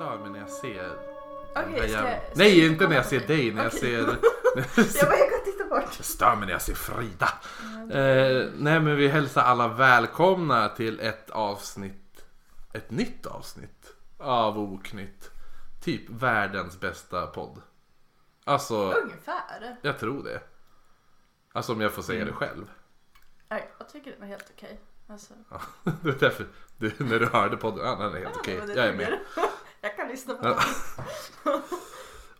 stör mig när jag ser jävla- jag- ska Nej, jag inte när jag ser dig, när jag ser... Jag bara, jag kan titta bort. Det stör mig när jag ser Frida. Eh, nej men vi hälsar alla välkomna till ett avsnitt, ett nytt avsnitt av Oknytt. Typ världens bästa podd. Alltså, Ungefär. jag tror det. Alltså om jag får säga Mm. det själv. Nej, jag tycker den är helt okej. Alltså, Ja, det är därför, du, när du hörde podden, ja den är helt okej. det Jag är med. Lyssna på.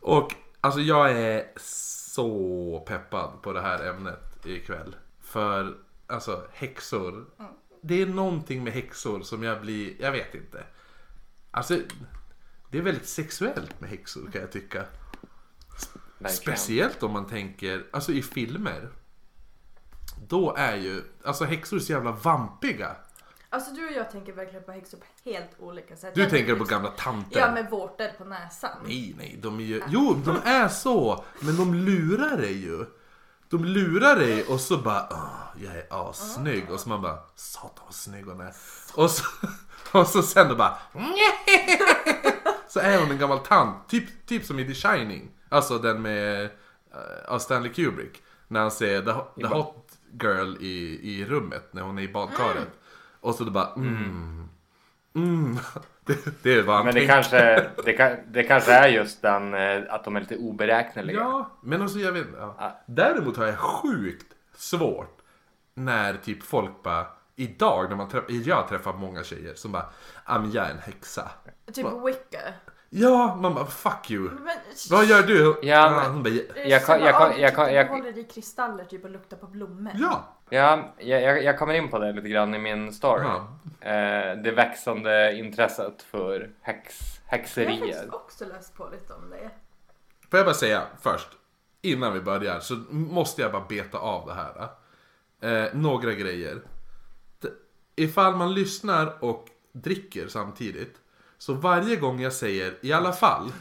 Och alltså jag är så peppad på det här ämnet ikväll. För alltså häxor. Det är någonting med häxor som jag blir, jag vet inte. Alltså det är väldigt sexuellt med häxor kan jag tycka. Speciellt om man tänker, alltså i filmer. Då är ju, alltså häxor så jävla vampiga. Alltså du och jag tänker verkligen på häxor på helt olika sätt. Du tänker på gamla tanter. Ja, med vårtor på näsan. Nej, nej, de är ju... Jo, de är så! Men de lurar dig ju. De lurar dig och så bara Åh, jag är assnygg. Och så man bara Satan vad snygg hon är. Och så, och så sen då bara Så är hon en gammal tant. Typ, typ som i The Shining. Alltså den med uh, Stanley Kubrick. När han ser the, the hot girl i, i rummet när hon är i badkaret. Och så då bara mm. Mm. Det, det är vad han Men det tänker. kanske, det, kan, det kanske är just den eh, att de är lite oberäkneliga. Ja, men alltså jag vet ja. Däremot har jag sjukt svårt när typ folk bara Idag när man träffar, jag träffar många tjejer som bara ah, jag är en häxa. Typ Wicca. Ja, man bara fuck you. Men, Vad gör du? Ja, men- hon bara, Är det Jag kan- jag kan- jag kan- jag- Du håller i kristaller typ och luktar på blommor. ja. Ja, jag, jag, jag kommer in på det lite grann i min story. Ja. Eh, det växande intresset för häx, Jag har häxerier. faktiskt också läst på lite om det. Får jag bara säga först, innan vi börjar, så måste jag bara beta av det här. Eh, några grejer. D- Ifall man lyssnar och dricker samtidigt, så varje gång jag säger i alla fall,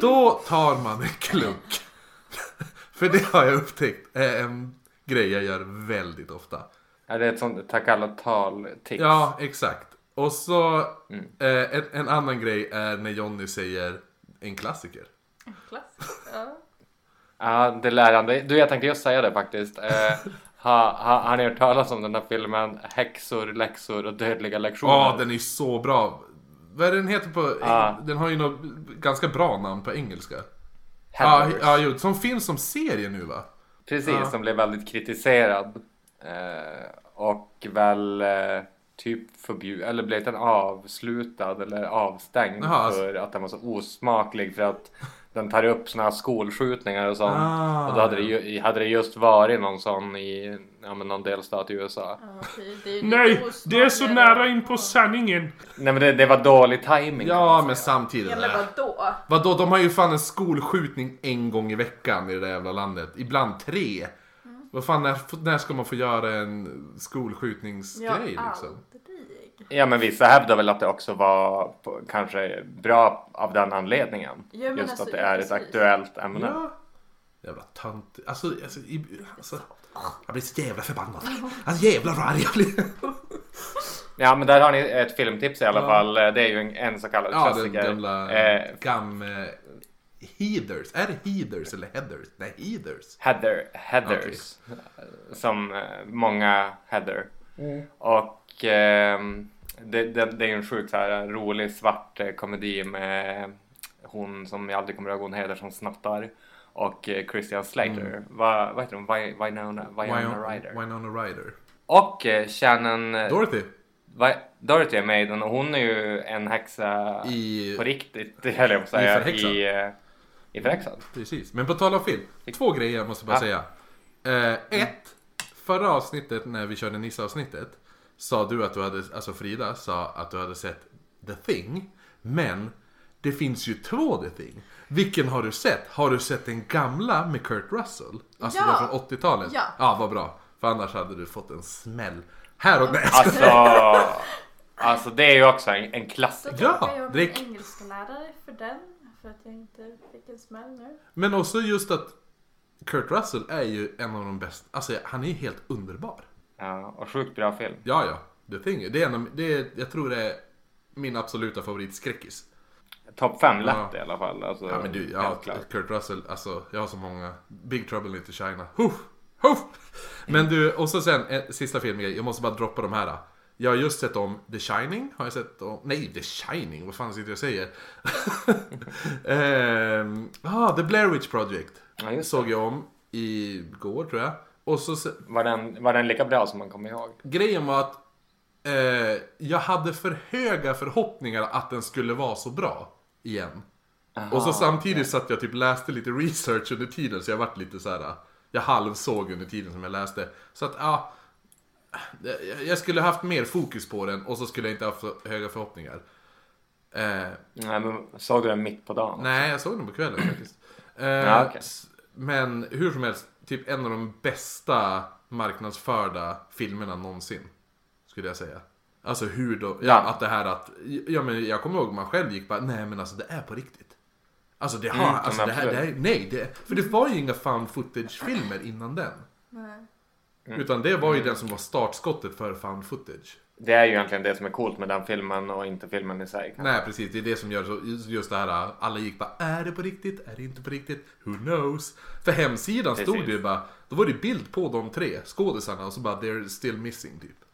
då tar man en klunk. För det har jag upptäckt är en grej jag gör väldigt ofta. Ja, det är ett sånt tack alla tal-tics. Ja, exakt. Och så Mm. eh, en, en annan grej är när Jonny säger en klassiker. Klass. Ja. Ja, det lärande. Du, jag tänkte just säga det faktiskt. Eh, ha, ha, har ni hört talas om den här filmen Häxor, läxor och dödliga lektioner? Ja, den är så bra. Vad är den heter på... Ja. Den har ju något ganska bra namn på engelska. Ja, Heathers. ja, jo, som finns som serie nu va? Precis, Ja. som blev väldigt kritiserad. Eh, och väl eh, typ förbjuden, eller blev den avslutad eller avstängd alltså. för att den var så osmaklig för att den tar upp såna här skolskjutningar och sånt. Ah, och då hade det, ju, hade det just varit någon sån i ja, men någon delstat i USA. Ja, det Nej, det är så nära in på sanningen. Nej men det, det var dålig timing. Ja, men samtidigt. Ja men äh. vadå? Vadå, de har ju fan en skolskjutning en gång i veckan i det där jävla landet. Ibland tre. Vad fan, när, när ska man få göra en skolskjutningsgrej Ja, liksom? Ja men vissa hävdar väl att det också var på, kanske bra av den anledningen. Ja, just alltså, att det är ett precis. aktuellt ämne. Ja. Jävla tönt. Alltså, alltså, i, alltså, jag blir så jävla förbannad. Alltså jävlar vad arg jag blir. Ja men där har ni ett filmtips i alla Ja. fall. Det är ju en, en så kallad Ja, den klassiker. gamla Eh, gam... Eh, Heathers. Är det Heathers eller Heathers? Nej, Heathers. Heather, Heathers. Som eh, många Heather. Och ehm, det, det, det är ju en sjukt så här rolig svart eh, komedi med hon som jag aldrig kommer ihåg hon heter som snattar. Och eh, Christian Slater. Vad, vad heter hon? Winona, Winona Ryder. Winona Ryder. Och eh, Shannon... eh, Dorothy. Va- Dorothy är med i den och hon är ju en häxa I... på riktigt, höll jag på att säga. Förhäxad. I, eh, i Förhäxad. Precis. Men på tal om film. Två grejer jag måste bara Ja. säga. Eh, ett. Förra avsnittet när vi körde Nisse-avsnittet. Sa du att du hade, alltså Frida sa att du hade sett The Thing. Men det finns ju två The Thing. Vilken har du sett? Har du sett den gamla med Kurt Russell? Alltså Ja. den från 80-talet? Ja. Ja, vad bra. För annars hade du fått en smäll. Här och där. Alltså, alltså det är ju också en, en Så klassiker. Ja, jag det är min k- engelska lärare för den. För att jag inte fick en smäll nu. Men också just att Kurt Russell är ju en av de bästa. Alltså han är ju helt underbar. Ja, och sjukt bra film. Ja, ja. The Thing. Det är en av, det är, jag tror det är min absoluta favoritskräckis. Topp fem lätt Ja. i alla fall. Alltså, Ja men du, ja. Kurt Russell, alltså jag har så många. Big Trouble in Little China. Huff, huff. Men du, och så sen en sista filmgrej. Jag måste bara droppa de här. Jag har just sett om The Shining. Har jag sett om, nej The Shining, vad fan sitter jag och säger? Ehm, ah, The Blair Witch Project. Ja, Såg jag om igår tror jag. Och så Var den, var den lika bra som man kommer ihåg? grejen var att eh, jag hade för höga förhoppningar att den skulle vara så bra igen. och så samtidigt satt jag typ läste lite research under tiden så jag vart lite så här. Jag halvsåg under tiden som jag läste. Så att ja. jag- skulle haft mer fokus på den och så skulle jag inte haft så höga förhoppningar. Eh, Nej, men såg du den mitt på dagen? nej, jag såg den på kvällen faktiskt. Eh, Ja, s- Men hur som helst, typ en av de bästa marknadsförda filmerna någonsin. Skulle jag säga. Alltså hur då, ja, Ja. att det här att, ja men jag kommer ihåg man själv gick bara, nej men alltså det är på riktigt. Alltså det har, Mm, alltså det här, det här, nej det, för det var ju inga found footage-filmer innan den. Nej. Mm. Utan det var ju den som var startskottet för found footage. Det är ju egentligen det som är coolt med den filmen och inte filmen i sig. kanske. Nej precis, det är det som gör så, just det här, alla gick bara är det på riktigt? Är det inte på riktigt? Who knows? För hemsidan stod Precis. det ju bara, då var det bild på de tre skådisarna och så bara they're still missing typ.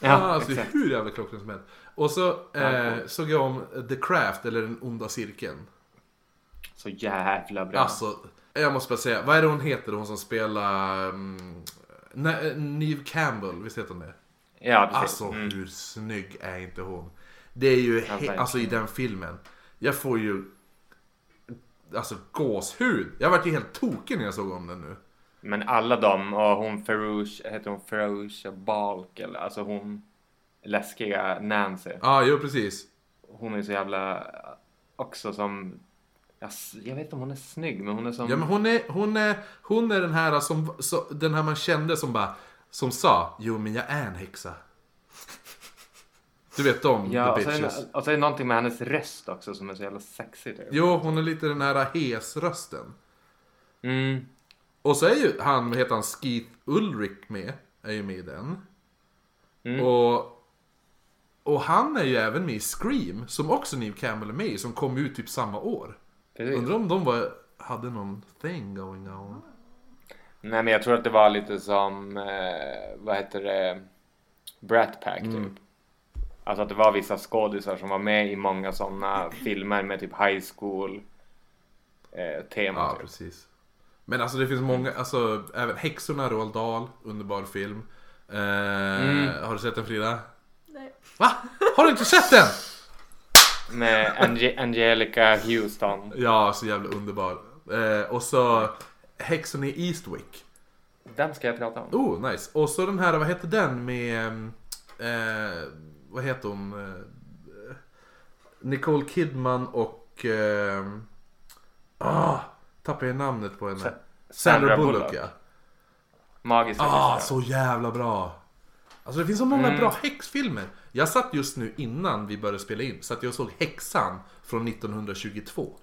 Ja, alltså exakt. hur jävla klockrent som helst. Och så Ja, eh, såg jag om The Craft, eller Den onda cirkeln. Så jävla bra. Alltså, jag måste bara säga, vad är det hon heter, hon som spelar um, Neve Campbell, visst heter hon det? ja, precis. Alltså mm. hur snygg är inte hon? Det är ju, verkligen. alltså i den filmen. Jag får ju, alltså gåshud. Jag vart ju helt tokig när jag såg om den nu. Men alla de och hon Farouche, heter hon Farouche Balk eller alltså hon läskiga Nancy. Ja, ah, jo precis. Hon är så jävla också som jag, vet inte om hon är snygg men hon är som Ja men hon är, hon är, hon är den här som, så, den här man kände som bara, som sa, jo men jag är en häxa. Du vet om Ja, the och så, är bitches. det, och så är det någonting med hennes röst också som är så jävla sexig typ. Jo, hon är lite den här hes-rösten. Mm. Och så är ju han, vad heter han, Skeet Ulrich med, är ju med i den. Mm. Och, och han är ju även med i Scream, som också Neve Campbell är med i, som kom ut typ samma år. Undrar om de var, hade någon thing going on. Nej men jag tror att det var lite som, eh, vad heter det, Brat Pack typ. Mm. Alltså att det var vissa skådisar som var med i många sådana filmer med typ high school eh, tema Ja, typ. precis. Men alltså det finns många, alltså även Häxorna, Roald Dahl, underbar film. Eh, Mm. Har du sett den Frida? Nej. Va? Har du inte sett den? Med Ange- Angelica Houston. Ja, så jävla underbar. Eh, och så Häxorna i Eastwick. Den ska jag prata om. Oh, nice. Och så den här, vad heter den med... Eh, vad heter hon? Eh, Nicole Kidman och... Eh, ah, tappade jag namnet på henne. Sa- Sandra Sandra Bullock, Bullock. ja. Magiska Ah, så jävla bra. Alltså det finns så många Mm. bra häxfilmer. Jag satt just nu innan vi började spela in, så att jag såg Häxan från 1922.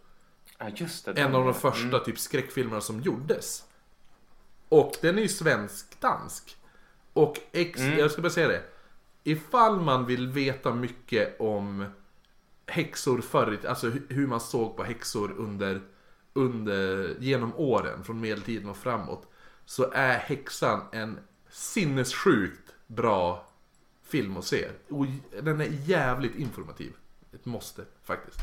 Ja just det. En av de första Mm. typ skräckfilmerna som gjordes. Och den är ju svensk-dansk. Och ex- Mm. jag ska bara säga det. Ifall man vill veta mycket om häxor förr alltså hu- hur man såg på häxor under, under, genom åren, från medeltiden och framåt. Så är Häxan en sinnessjukt bra film att se. Och den är jävligt informativ. Ett måste faktiskt.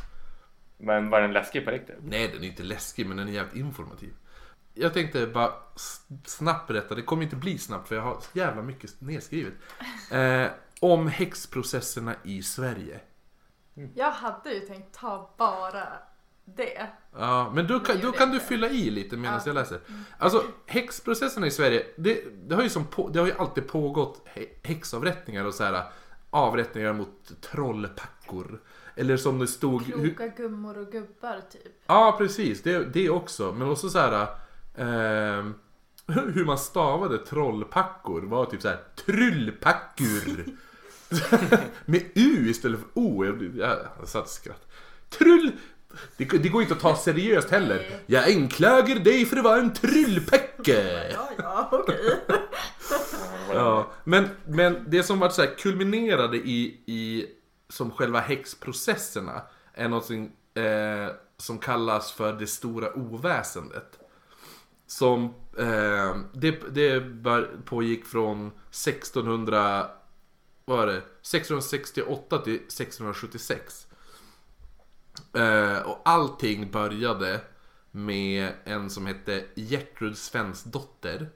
Men var den läskig på riktigt? Nej, den är inte läskig, men den är jävligt informativ. Jag tänkte bara snabbt berätta, det kommer inte bli snabbt för jag har så jävla mycket nedskrivet. Eh, om häxprocesserna i Sverige. Jag hade ju tänkt ta bara det. Ja, men då kan, då kan du fylla i lite medan Ja. jag läser. Alltså, häxprocesserna i Sverige, det, det, har ju som på, det har ju alltid pågått hä- häxavrättningar och så här avrättningar mot trollpackor. Eller som det stod... Kloka gummor och gubbar typ. Ja, precis. Det, det också. Men också så här... ehm, hur man stavade trollpackor var typ så här trullpackor. Med U istället för O. Jag, jag, jag satt och skratt. Trull... Det, det går inte att ta seriöst heller. Jag anklagar dig för att vara en trullpacke. Ja, ja, okej. Ja, men, men det som var så här kulminerade i, i som själva häxprocesserna är något eh, som kallas för det stora oväsendet. Som, eh, det, det bör, pågick från 1600, vad var det? 1668 till 1676. Eh, och allting började med en som hette Gertrud Svensdotter.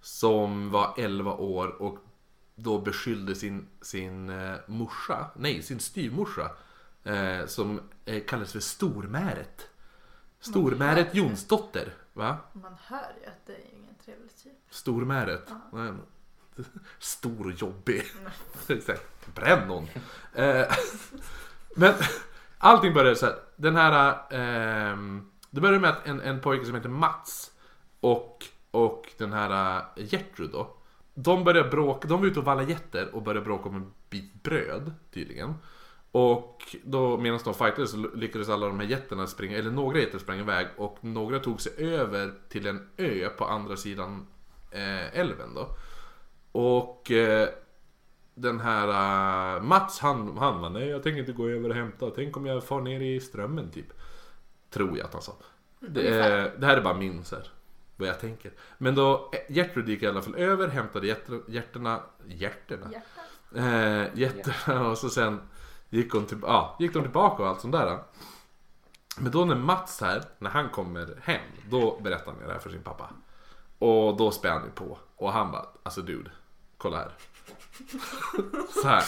Som var 11 år och då beskyllde sin, sin eh, morsa, nej sin styvmorsa. Eh, som eh, kallades för Stormäret. Stormäret Jonsdotter. Va? Man hör ju att det är ingen trevlig typ. Stormäret. Men- Stor och jobbig. Bränn någon. Eh, men allting började så här. Den här... ehm, det började med att en, en pojke som heter Mats och, och den här eh, Gertrud då. De började bråka, de var ute och vallade getter och började bråka om en bit bröd tydligen. Och då medan de fightades så lyckades alla de här getterna springa, eller några getter sprang iväg och några tog sig över till en ö på andra sidan eh, älven då. Och eh, den här eh, Mats han, han var nej jag tänker inte gå över och hämta, tänk om jag far ner i strömmen typ. Tror jag att han sa. Det, eh, det här är bara min så här, vad jag tänker. Men då, eh, Gertrud gick i alla fall över, hämtade hjärter, hjärterna, hjärterna? Eh, jätterna och så sen gick, hon till, ja, gick de tillbaka och allt sånt där. Men då när Mats här, när han kommer hem, då berättar han det här för sin pappa. Och då spär han ju på. Och han bara, alltså dude, kolla här. Så här.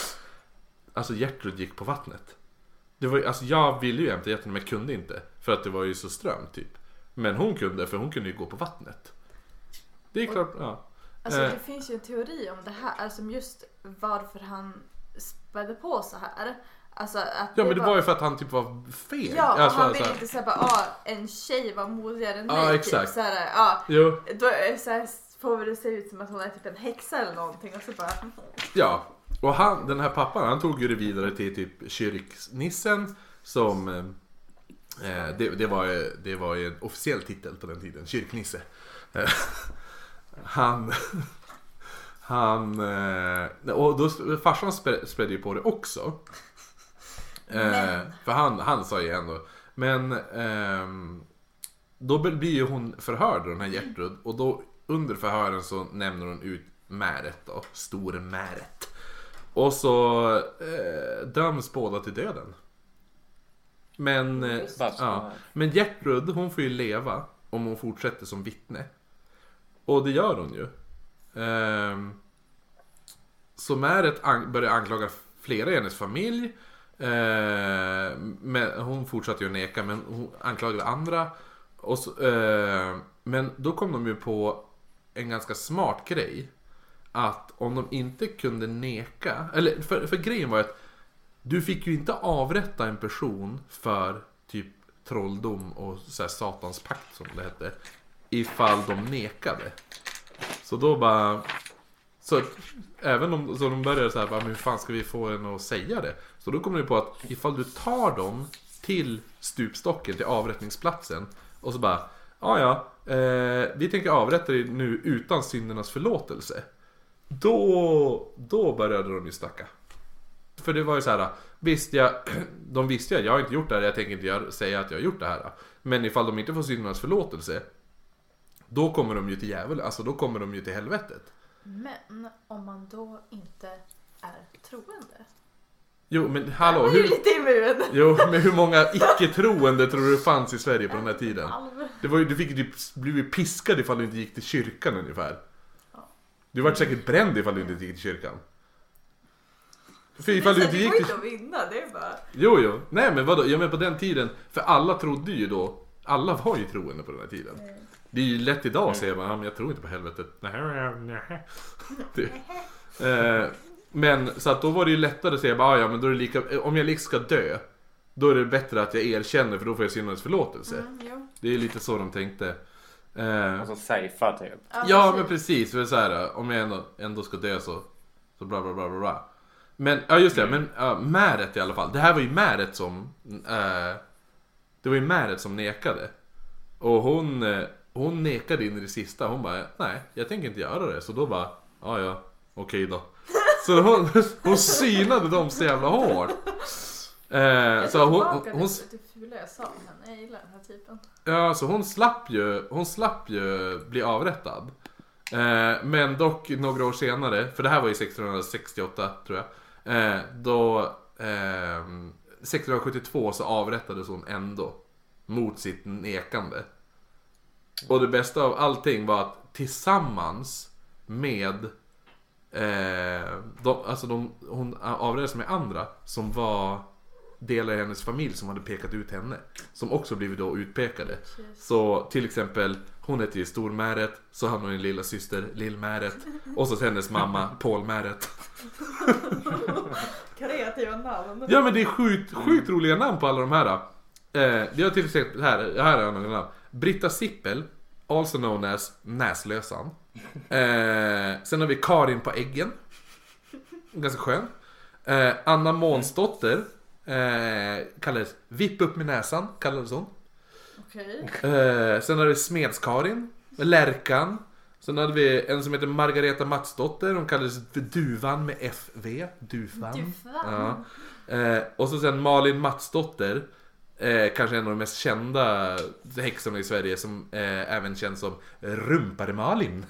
Alltså Gertrud gick på vattnet. Det var alltså jag ville ju hämta Gertrud men jag kunde inte. För att det var ju så strömt typ. Men hon kunde, för hon kunde ju gå på vattnet. Det är klart, ja. Alltså Eh. det finns ju en teori om det här, alltså just varför han spädde på så här. Alltså att Ja men det var ju för att han typ var feg. Ja, och Alltså, han så ville inte säga bara ah, en tjej var modigare än Ja, mig. exakt. Typ, så här, ja, Jo, då så här, får det se ut som att hon är typ en häxa eller någonting och så bara ja. Och han, den här pappan, han tog ju det vidare till typ kyrknissen som eh, eh, det, det, var, det var ju en officiell titel på den tiden, kyrknisse. Eh, han, han, eh, och då, farsan spred, ju på det också. Eh, för han, han sa ju ändå, men ehm, då blir ju hon förhörd den här Gertrud och då under förhören så nämner hon ut Märet då, store Märet. Och så eh, döms båda till döden. Men, eh, ja, men Gertrud hon får ju leva om hon fortsätter som vittne. Och det gör hon ju. Ehm, så Märet an- börjar anklaga flera i hennes familj. Eh, men hon fortsatte ju att neka men hon anklagade andra. Och så, eh, men då kom de ju på en ganska smart grej. Att om de inte kunde neka, eller för, för grejen var ju att du fick ju inte avrätta en person för typ trolldom och så här satans pakt som det hette. Ifall de nekade. Så då bara... Så att, även om så de började så här, bara, men hur fan ska vi få en att säga det? Så då kom de på att ifall du tar dem till stupstocken, till avrättningsplatsen och så bara, ja ja, eh, vi tänker avrätta dig nu utan syndernas förlåtelse. Då, då började de ju snacka. För det var ju så här, visst jag, de visste ju att jag har inte gjort det här, jag tänker inte säga att jag har gjort det här. Men ifall de inte får syndernas förlåtelse, då kommer de ju till djävulen, alltså då kommer de ju till helvetet. Men om man då inte. Jo men Hallå, är ju hur, lite immun. jo, men hur många icke-troende tror du det fanns i Sverige på den här tiden? Det var ju, du fick ju typ, blev ju piskad ifall du inte gick till kyrkan ungefär. Du vart säkert bränd ifall du inte gick till kyrkan. För ifall du det inte går gick inte till... att vinna, det är bara... Jo, jo. Nej men vadå? Ja men på den tiden, för alla trodde ju då, alla var ju troende på den här tiden. Det är ju lätt idag att säga bara, "Ja, men jag tror inte på helvetet. Nej, nej. Det- Eh, Men så att då var det ju lättare att säga bara, "Ah, ja men då är det lika, om jag liksom ska dö. Då är det bättre att jag erkänner för då får jag syndernas förlåtelse. Mm, jo. Det är lite så de tänkte. Eh, Alltså safea typ. Ja men precis, för så här, om jag ändå, ändå ska dö så, så bla bla bla bla bla. Men, ja just det, men uh, Märet i alla fall. Det här var ju Märet som, eh, det var ju Märet som nekade. Och hon, eh, hon nekade in i det sista, hon bara, nej jag tänker inte göra det. Så då bara, ja ja, okej då. Så hon, hon synade dem så jävla hårt. Eh, så hon, hon, fula jag sa om henne. Jag gillar den här typen. ja, så hon slapp ju, hon slapp ju bli avrättad. Eh, men dock några år senare, för det här var ju 1668 tror jag. Eh, då, eh, 1672 så avrättades hon ändå. Mot sitt nekande. Och det bästa av allting var att tillsammans med eh, de, alltså de, hon avrättades med andra som var delar i hennes familj som hade pekat ut henne. Som också blivit då utpekade. Så till exempel, hon hette ju Stormäret, så hade hon en lilla syster Lill-Märet. Och så hennes mamma Paul-Märet. Kreativa namn. Ja men det är sjukt, sjukt roliga namn på alla de här. Eh, har till exempel, här, här är några namn. Britta Sippel, also known as Näslösan. Eh, sen har vi Karin på äggen. Ganska skön. Eh, Anna Månsdotter, eh, kallades Vipp upp med näsan, kallades hon. Okej. Eh, sen har vi Smedskarin, Lärkan. Sen hade vi en som heter Margareta Matsdotter, hon kallades för Duvan med FV. Duvan. Duvan. Ja. Eh, och så sen Malin Matsdotter. Eh, kanske en av de mest kända häxorna i Sverige som eh, även känns som Rumpare-Malin.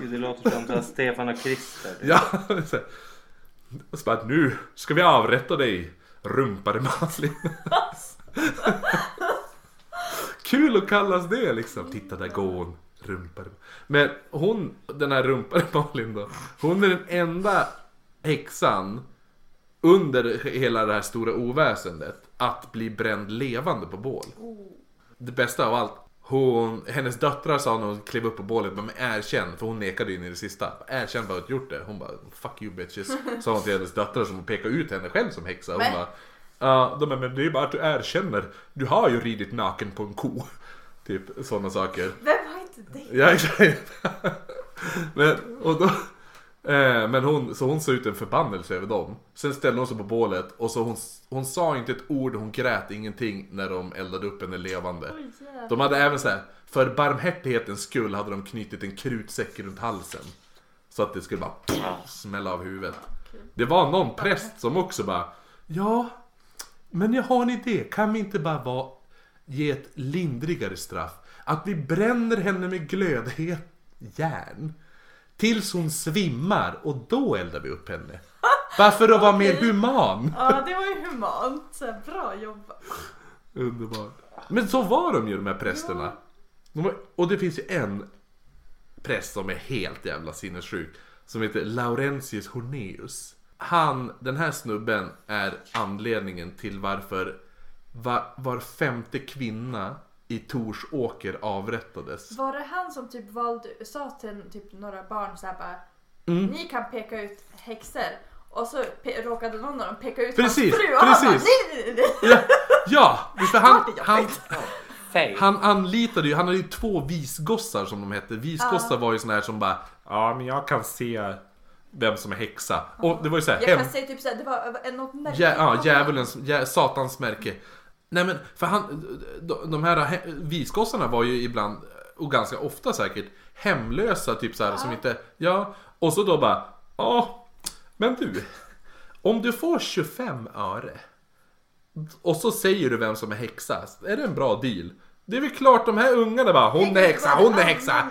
Gud, det låter som att Stefan och Christer. Ja, så och så bara nu ska vi avrätta dig Rumpare-Malin. Kul att kallas det liksom. Titta där går hon. Rumpare. Men hon, den här Rumpare-Malin då. Hon är den enda häxan under hela det här stora oväsendet att bli bränd levande på bål. Det bästa av allt. Hon, hennes döttrar sa när hon klev upp på bålet, men erkänn, för hon nekade ju in i det sista. Erkänn bara att gjort det. Hon bara, fuck you bitches. Sa hon till hennes döttrar som pekade ut henne själv som häxa. Hon Men- bara, ja, de bara, men det är bara att du erkänner. Du har ju ridit naken på en ko. Typ sådana saker. Vem har inte det? Ja exakt. men, och då, eh, men hon, så hon såg ut en förbannelse över dem. Sen ställde hon sig på bålet och så hon, hon sa inte ett ord, hon grät ingenting när de eldade upp henne levande. Oj, jävlar. De hade även så här, för barmhärtighetens skull hade de knutit en krutsäck runt halsen. Så att det skulle bara smälla av huvudet. Det var någon präst som också bara, ja, men jag har en idé, kan vi inte bara vara, ge ett lindrigare straff? Att vi bränner henne med glödhet järn. Tills hon svimmar och då eldar vi upp henne. Varför att vara mer human? Ja, det var ju humant. Så här, bra jobbat. Underbart. Men så var de ju de här prästerna. De var, och det finns ju en präst som är helt jävla sinnessjuk. Som heter Laurentius Horneus. Han, den här snubben är anledningen till varför var, var femte kvinna i Torsåker avrättades. Var det han som typ valde, sa till typ några barn så här bara Mm. Ni kan peka ut häxor. Och så pe- råkade någon av dem peka ut Precis, hans fru och han bara precis. nej, nej, nej. Ja, ja han, han. Han anlitade ju, han hade ju två visgossar som de hette. Visgossar var ju såna här som bara Ja men jag kan se vem som är häxa. Och det var ju såhär Jag hem... kan säga typ såhär, det var något märke. Ja, ja djävulens, djä, satans märke. Nej men för han, de, här visgossarna var ju ibland, och ganska ofta säkert, hemlösa typ så här som inte, ja. Och så då bara, ja men du. Om du får 25 öre. Och så säger du vem som är häxa. Är det en bra deal? Det är väl klart de här ungarna bara, hon är häxa, hon är häxa.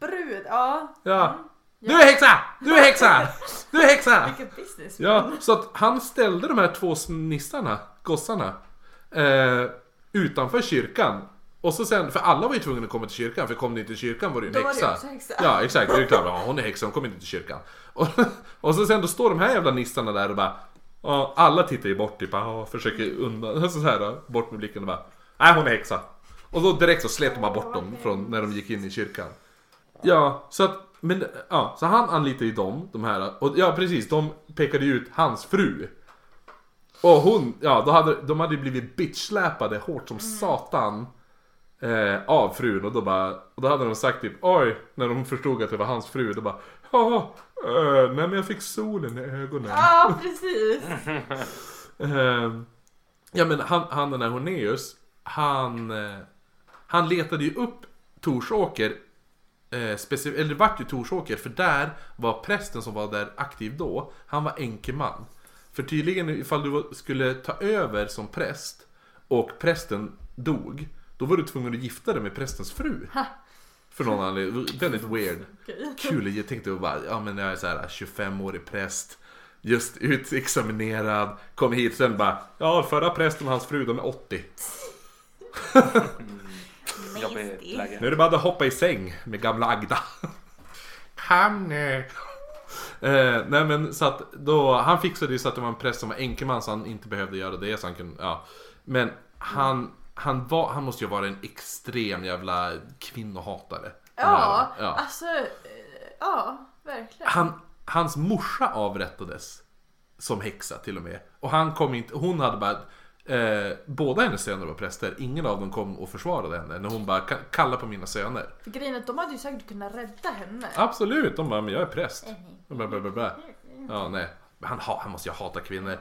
Brud, ja. Ja. Du är häxa! Du är häxa! Du är häxa! Vilket business. Ja, så att han ställde de här två nissarna, gossarna, eh, utanför kyrkan. Och så sen, för alla var ju tvungna att komma till kyrkan, för kom ni inte till kyrkan var det ju en Då var det häxa. också häxa. Ja, exakt. Det är klart, ja, hon är häxa, hon kommer inte till kyrkan. Och, och så sen då står de här jävla nissarna där och bara, ja, alla tittar ju bort typ, ja, försöker undan, så här, bort med blicken och bara, nej hon är häxa. Och då direkt så slet de bara bort dem från när de gick in i kyrkan. Ja, så att, men, ja, så han anlitade ju dem, de här, och ja precis, de pekade ju ut hans fru. Och hon, ja, då hade, de hade ju blivit bitchsläpade hårt som satan. Eh, av frun och då bara, och då hade de sagt typ oj, när de förstod att det var hans fru, då bara ja, eh, nej men jag fick solen i ögonen. Ja, precis. Eh, ja men han, han den här Horneus, han, eh, han letade ju upp Torsåker eh, eller det vart ju Torsåker för där var prästen som var där aktiv då, han var enkeman. För tydligen ifall du skulle ta över som präst och prästen dog, då var du tvungen att gifta dig med prästens fru. För någon anledning, väldigt weird. Kul, jag tänkte bara, ja men jag är så här 25-årig präst. Just utexaminerad, kom hit sen bara, ja förra prästen och hans fru de är 80. Jobbigt läge. Nu är det bara att hoppa i säng med gamla Agda. Han... eh, Eh, nej men så att då, han fixade ju så att det var en präst som var enkeman så han inte behövde göra det så han kunde, ja. Men han, han var, han måste ju vara en extrem jävla kvinnohatare. Ja, ja. alltså, eh, ja, verkligen. Han, hans morsa avrättades som häxa till och med. Och han kom inte, hon hade bara eh, Båda hennes söner var präster, ingen av dem kom och försvarade henne när hon bara "Ka- kalla på mina söner. För grejen är att de hade ju säkert kunnat rädda henne. Absolut, de bara men jag är präst. Bla, bla, bla, bla. Ja nej, han, ha- han måste ju hata kvinnor.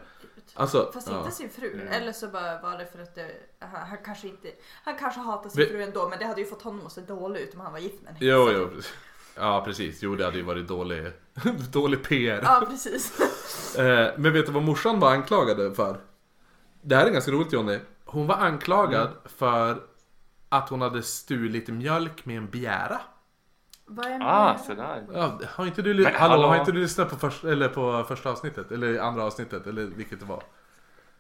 Alltså, Fast ja. inte sin fru. Eller så bara var det för att det, han, han kanske inte... Han kanske hatar sin Vi- fru ändå men det hade ju fått honom att se dålig ut om han var gift med en Jo, jo. Ja precis, jo det hade ju varit dålig, dålig PR. Ja precis. Eh, men vet du vad morsan var anklagad för? Det här är ganska roligt Jonny. Hon var anklagad för att hon hade stulit mjölk med en bjära. Vad är Ah, sådär. Ja, har inte du, ly- Men hallå, hallå? har inte du lyssnat på, först, eller på första avsnittet? Eller andra avsnittet? Eller vilket det var?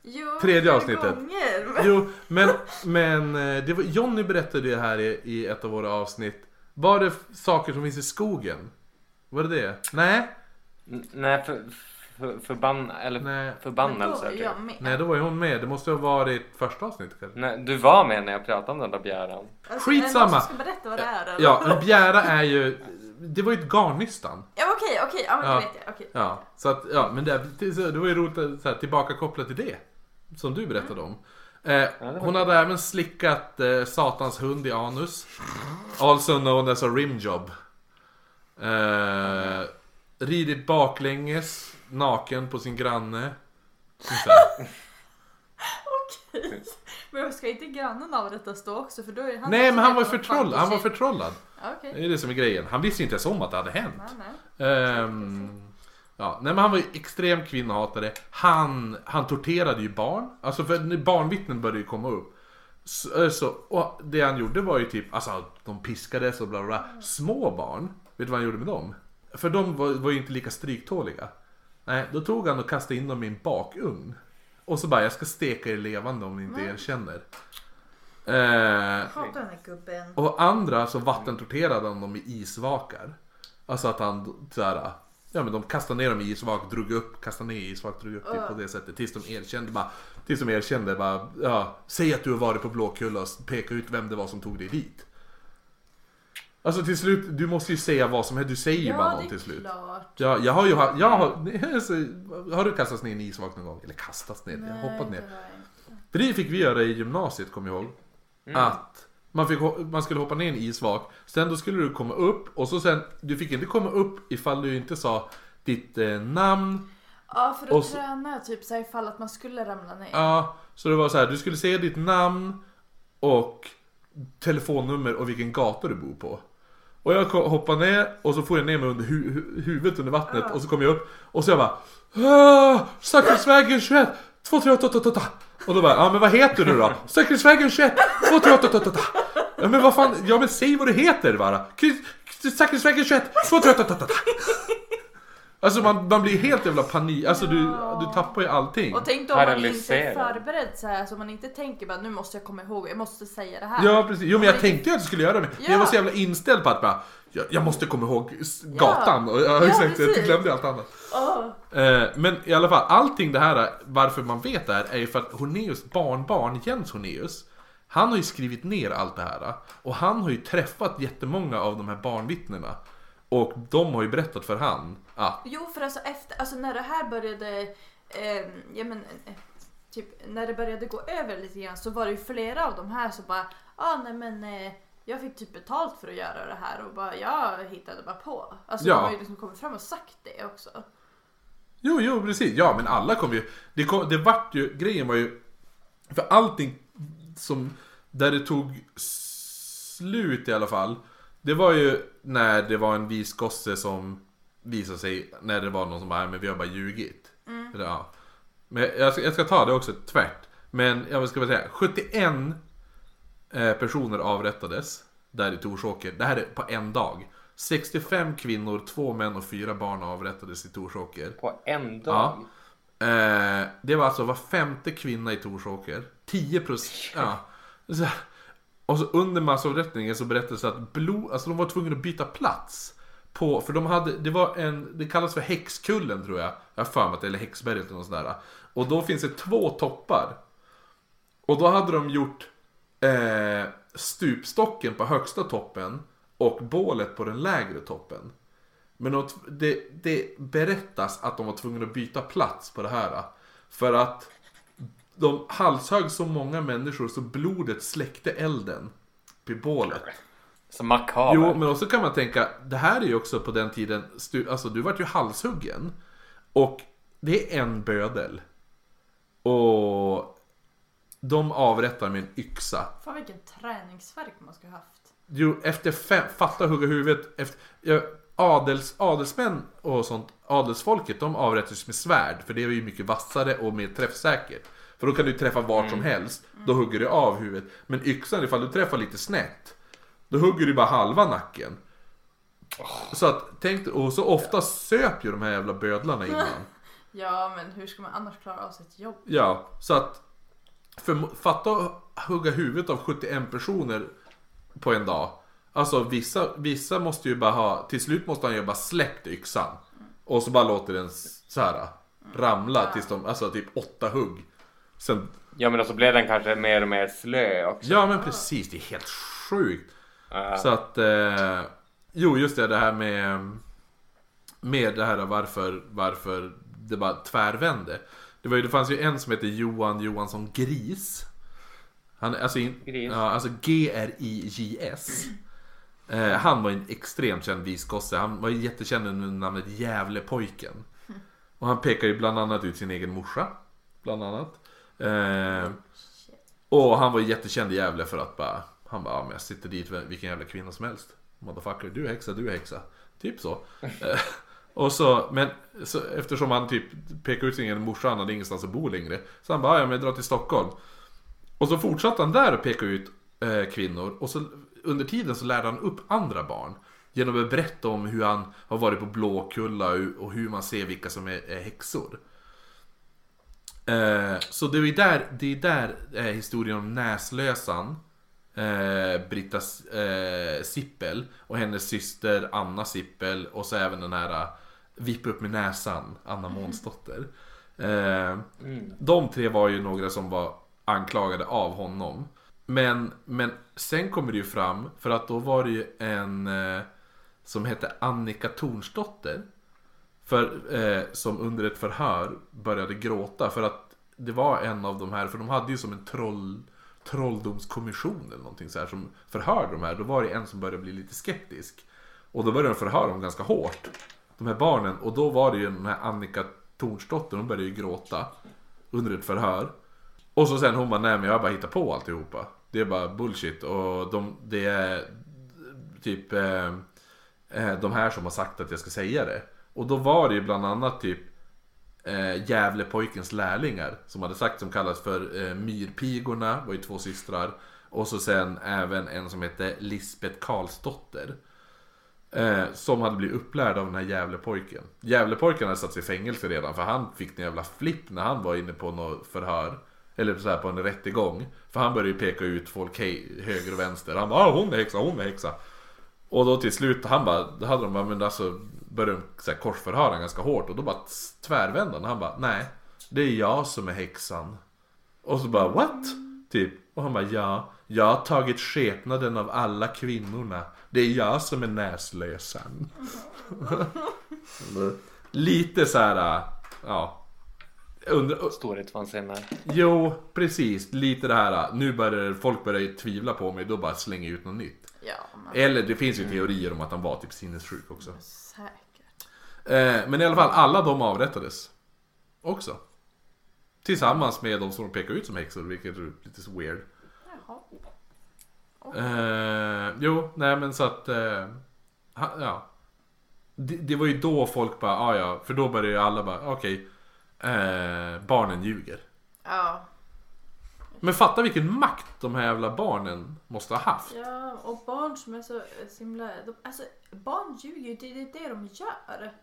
Jo, Tredje avsnittet. Gånger. men- Jo, men, men eh, det var, Jonny berättade det här i, i ett av våra avsnitt. Var det saker som finns i skogen? Var det det? Nej? N- Nej, för, för, förbann, eller Nej. Men då typ. jag med. Nej, då var ju hon med. Det måste ha varit första avsnittet kanske. Nej, du var med när jag pratade om den där bjäran. Alltså, Skitsamma. Ska berätta vad det är eller? Ja, en bjära är ju... Det var ju ett garnnystan. Ja okej, okej, ja men Ja. det vet jag. Okej. Ja, så att, ja, men det, det, var ju roligt att så här, tillbaka kopplat till det. Som du berättade om. Eh, hon hade även slickat eh, Satans hund i anus. Also known as a rimjob. Eh, ridit baklänges, naken på sin granne. Här. Okej. Men ska inte grannen avrättas då också? För då är han Nej men han var förtrollad. Han var förtrollad. Det är det som är grejen. Han visste inte ens om att det hade hänt. Nej, nej. Ehm, ja, nej men han var ju extrem kvinnohatare. Han, han torterade ju barn. Alltså för barnvittnen började ju komma upp. Så, eh, så, och det han gjorde var ju typ, alltså de piskades och bla bla bla. Små barn, vet du vad han gjorde med dem? För de var, var ju inte lika stryktåliga. Nej, då tog han och kastade in dem i en bakugn. Och så bara, jag ska steka er levande om ni inte erkänner. Eh, Hatar den här gubben. och andra så vattentorterade han dem i isvakar. Alltså att han såhär, ja men de kastade ner dem i isvak, drog upp, kastade ner i isvak, drog upp typ på det sättet. Tills de erkände bara, tills de erkände bara, ja, säg att du har varit på Blåkulla och peka ut vem det var som tog dig dit. Alltså till slut, du måste ju säga vad som helst, du säger ju bara Ja, något det till är slut. klart. Ja, jag har ju, ha- jag har, har du kastats ner i en isvak någon gång? Eller kastats ner, jag har hoppat ner. det jag. För det fick vi göra i gymnasiet, kommer jag ihåg. Att man, fick, man skulle hoppa ner i en isvak, sen då skulle du komma upp och så sen, du fick inte komma upp ifall du inte sa ditt eh, namn. Ja, för att Och så- träna typ så här ifall att man skulle ramla ner. Ja, så det var så här, du skulle säga ditt namn och telefonnummer och vilken gata du bor på. Och jag hoppade ner och så får jag ner mig under hu- hu- huvudet under vattnet och så kom jag upp och så jag bara "Ah, Säkerhetsvägen 21 23888 Och då bara, ja men vad heter du då? Säkerhetsvägen 21 23888 Ja men vad fan, ja men säg vad du heter bara. Säkerhetsvägen 21 23888 Alltså man, man blir helt jävla panik, alltså du, du tappar ju allting Och tänk då om man inte är Paralyserad. förberedd så här, så man inte tänker bara nu måste jag komma ihåg, jag måste säga det här. Ja precis, jo men jag tänkte ju att jag skulle göra det men Ja. jag var så jävla inställd på att bara Jag, jag måste komma ihåg s- gatan och ja, Ja, exakt, jag precis. glömde allt annat Åh. eh, Men i alla fall, allting det här, varför man vet det här är ju för att Horneus barnbarn Jens Horneus Han har ju skrivit ner allt det här och han har ju träffat jättemånga av de här barnvittnena Och de har ju berättat för han att Jo för alltså efter, alltså när det här började, eh, ja men eh, typ när det började gå över lite grann så var det ju flera av de här som bara, ah nej men eh, jag fick typ betalt för att göra det här och bara jag hittade bara på. Alltså Ja. de har ju liksom kommit fram och sagt det också. Jo, jo precis. Ja, men alla kom ju... Det, kom, det vart ju... Grejen var ju... För allting som... Där det tog slut i alla fall. Det var ju när det var en visgosse som visade sig när det var någon som bara, "Nej, men vi har bara ljugit. Eller, ja. Men jag ska, jag ska ta det också tvärt. Men jag ska bara säga, 71 eh, personer avrättades där i Torsåker. Det här är på en dag. 65 kvinnor, 2 män och 4 barn avrättades i Torsåker. På en dag? Ja. Eh, det var alltså var femte kvinna i Torsåker. 10 procent. Ja. Så. Och så under massavrättningen så berättades det att blod, alltså de var tvungna att byta plats. På, för de hade, det var en, det kallas för Häxkullen tror jag. Jag har för mig att det är eller Häxberget eller något sånt där. Och då finns det två toppar. Och då hade de gjort eh, stupstocken på högsta toppen och bålet på den lägre toppen. Men de, det, det berättas att de var tvungna att byta plats på det här. För att de halshögg så många människor så blodet släckte elden vid bålet. Så makabert. Jo, men också kan man tänka, det här är ju också på den tiden, alltså du vart ju halshuggen. Och det är en bödel. Och de avrättar med en yxa. Fan vilken träningsverk man ska ha haft. Jo, efter fem, fatta hugga huvudet. Efter, ja, adels, adelsmän och sånt, adelsfolket, de avrättas med svärd. För det är ju mycket vassare och mer träffsäkert. För då kan du träffa vart som helst. Då hugger du av huvudet. Men yxan, ifall du träffar lite snett. Då hugger du bara halva nacken. Så att, tänk och så ofta söp ju de här jävla bödlarna innan. Ja men hur ska man annars klara av sitt jobb? Ja, så att för, fatta att hugga huvudet av 71 personer på en dag. Alltså vissa, vissa måste ju bara ha, till slut måste han ju bara släppt yxan. Och så bara låter den så här ramla tills de, alltså typ åtta hugg. Sen, Ja men då så blev den kanske mer och mer slö också. ja men precis, det är helt sjukt. Ja. Så att, eh, jo just det, det här med, med det här varför, varför det bara tvärvände. Det, var ju, det fanns ju en som heter Johan Johansson Gris. Han, alltså, in, Gris. Ja, alltså G-R-I-J-S. Eh, han var en extremt känd visgosse. Han var jättekänd under namnet Gävlepojken. Och han pekar ju bland annat ut sin egen morsa. Bland annat. Eh, och han var jättekänd i Gävle för att bara, han bara, ja, men jag sitter dit vilken jävla kvinna som helst. Motherfucker, du är häxa, du är häxa. Typ så. Eh, och så, men så, eftersom han typ pekade ut sin egen morsa, han hade ingenstans att bo längre. Så han bara, ja men jag drar till Stockholm. Och så fortsatte han där och peka ut eh, kvinnor. Och så under tiden så lärde han upp andra barn. Genom att berätta om hur han har varit på Blåkulla och, och hur man ser vilka som är, är häxor. Eh, så det är där, det är där eh, historien om Näslösan, eh, Britta eh, Sippel och hennes syster Anna Sippel och så även den här eh, Vippa upp med näsan, Anna Månsdotter. Eh, De tre var ju några som var anklagade av honom. Men, men sen kommer det ju fram, för att då var det ju en eh, som hette Annika Tornsdotter. För, eh, som under ett förhör började gråta för att det var en av de här, för de hade ju som en troll, trolldomskommission eller någonting så här som förhörde de här. Då var det en som började bli lite skeptisk. Och då började de förhöra dem ganska hårt. De här barnen. Och då var det ju den här Annika Tornsdotter, hon började ju gråta under ett förhör. Och så sen hon bara, nej men jag har bara hittat på alltihopa. Det är bara bullshit och de, det är typ eh, eh de här som har sagt att jag ska säga det. Och då var det ju bland annat typ eh, Gävlepojkens lärlingar som hade sagt som kallas för eh, Myrpigorna, var ju två systrar. Och så sen även en som hette Lisbeth Karlsdotter. Eh, som hade blivit upplärd av den här Gävlepojken. Gävlepojken hade satt sig i fängelse redan för han fick en jävla flipp när han var inne på något förhör. Eller så här på en rättegång. För han började ju peka ut folk hej, höger och vänster. Han bara ah, hon är häxa, hon är häxa. Och då till slut, han bara, då hade de bara, men alltså började de korsförhöra honom ganska hårt och då bara tvärvände han. Han bara, nej, det är jag som är häxan. Och så bara, what? Typ. Och han bara, ja, jag har tagit skepnaden av alla kvinnorna. Det är jag som är näslösan. Lite så här, ja. Undrar, Storhetsvansinne. jo, precis. Lite det här, nu börjar folk börja ju tvivla på mig, då bara slänger jag ut något nytt. Ja, men Eller det finns ju teorier om att han var typ sinnessjuk också. säkert. Eh, men i alla fall, alla de avrättades. Också. Tillsammans med de som de pekar ut som häxor, vilket är lite så weird. Jaha. Eh, jo, nej men så att... Eh, ha, ja. Det, det var ju då folk bara, ah, ja, för då började ju alla bara, okej. eh, barnen ljuger. Ja. Men fatta vilken makt de här jävla barnen måste ha haft. Ja, och barn som är så, så himla... De, alltså, barn ljuger ju, det är det de gör.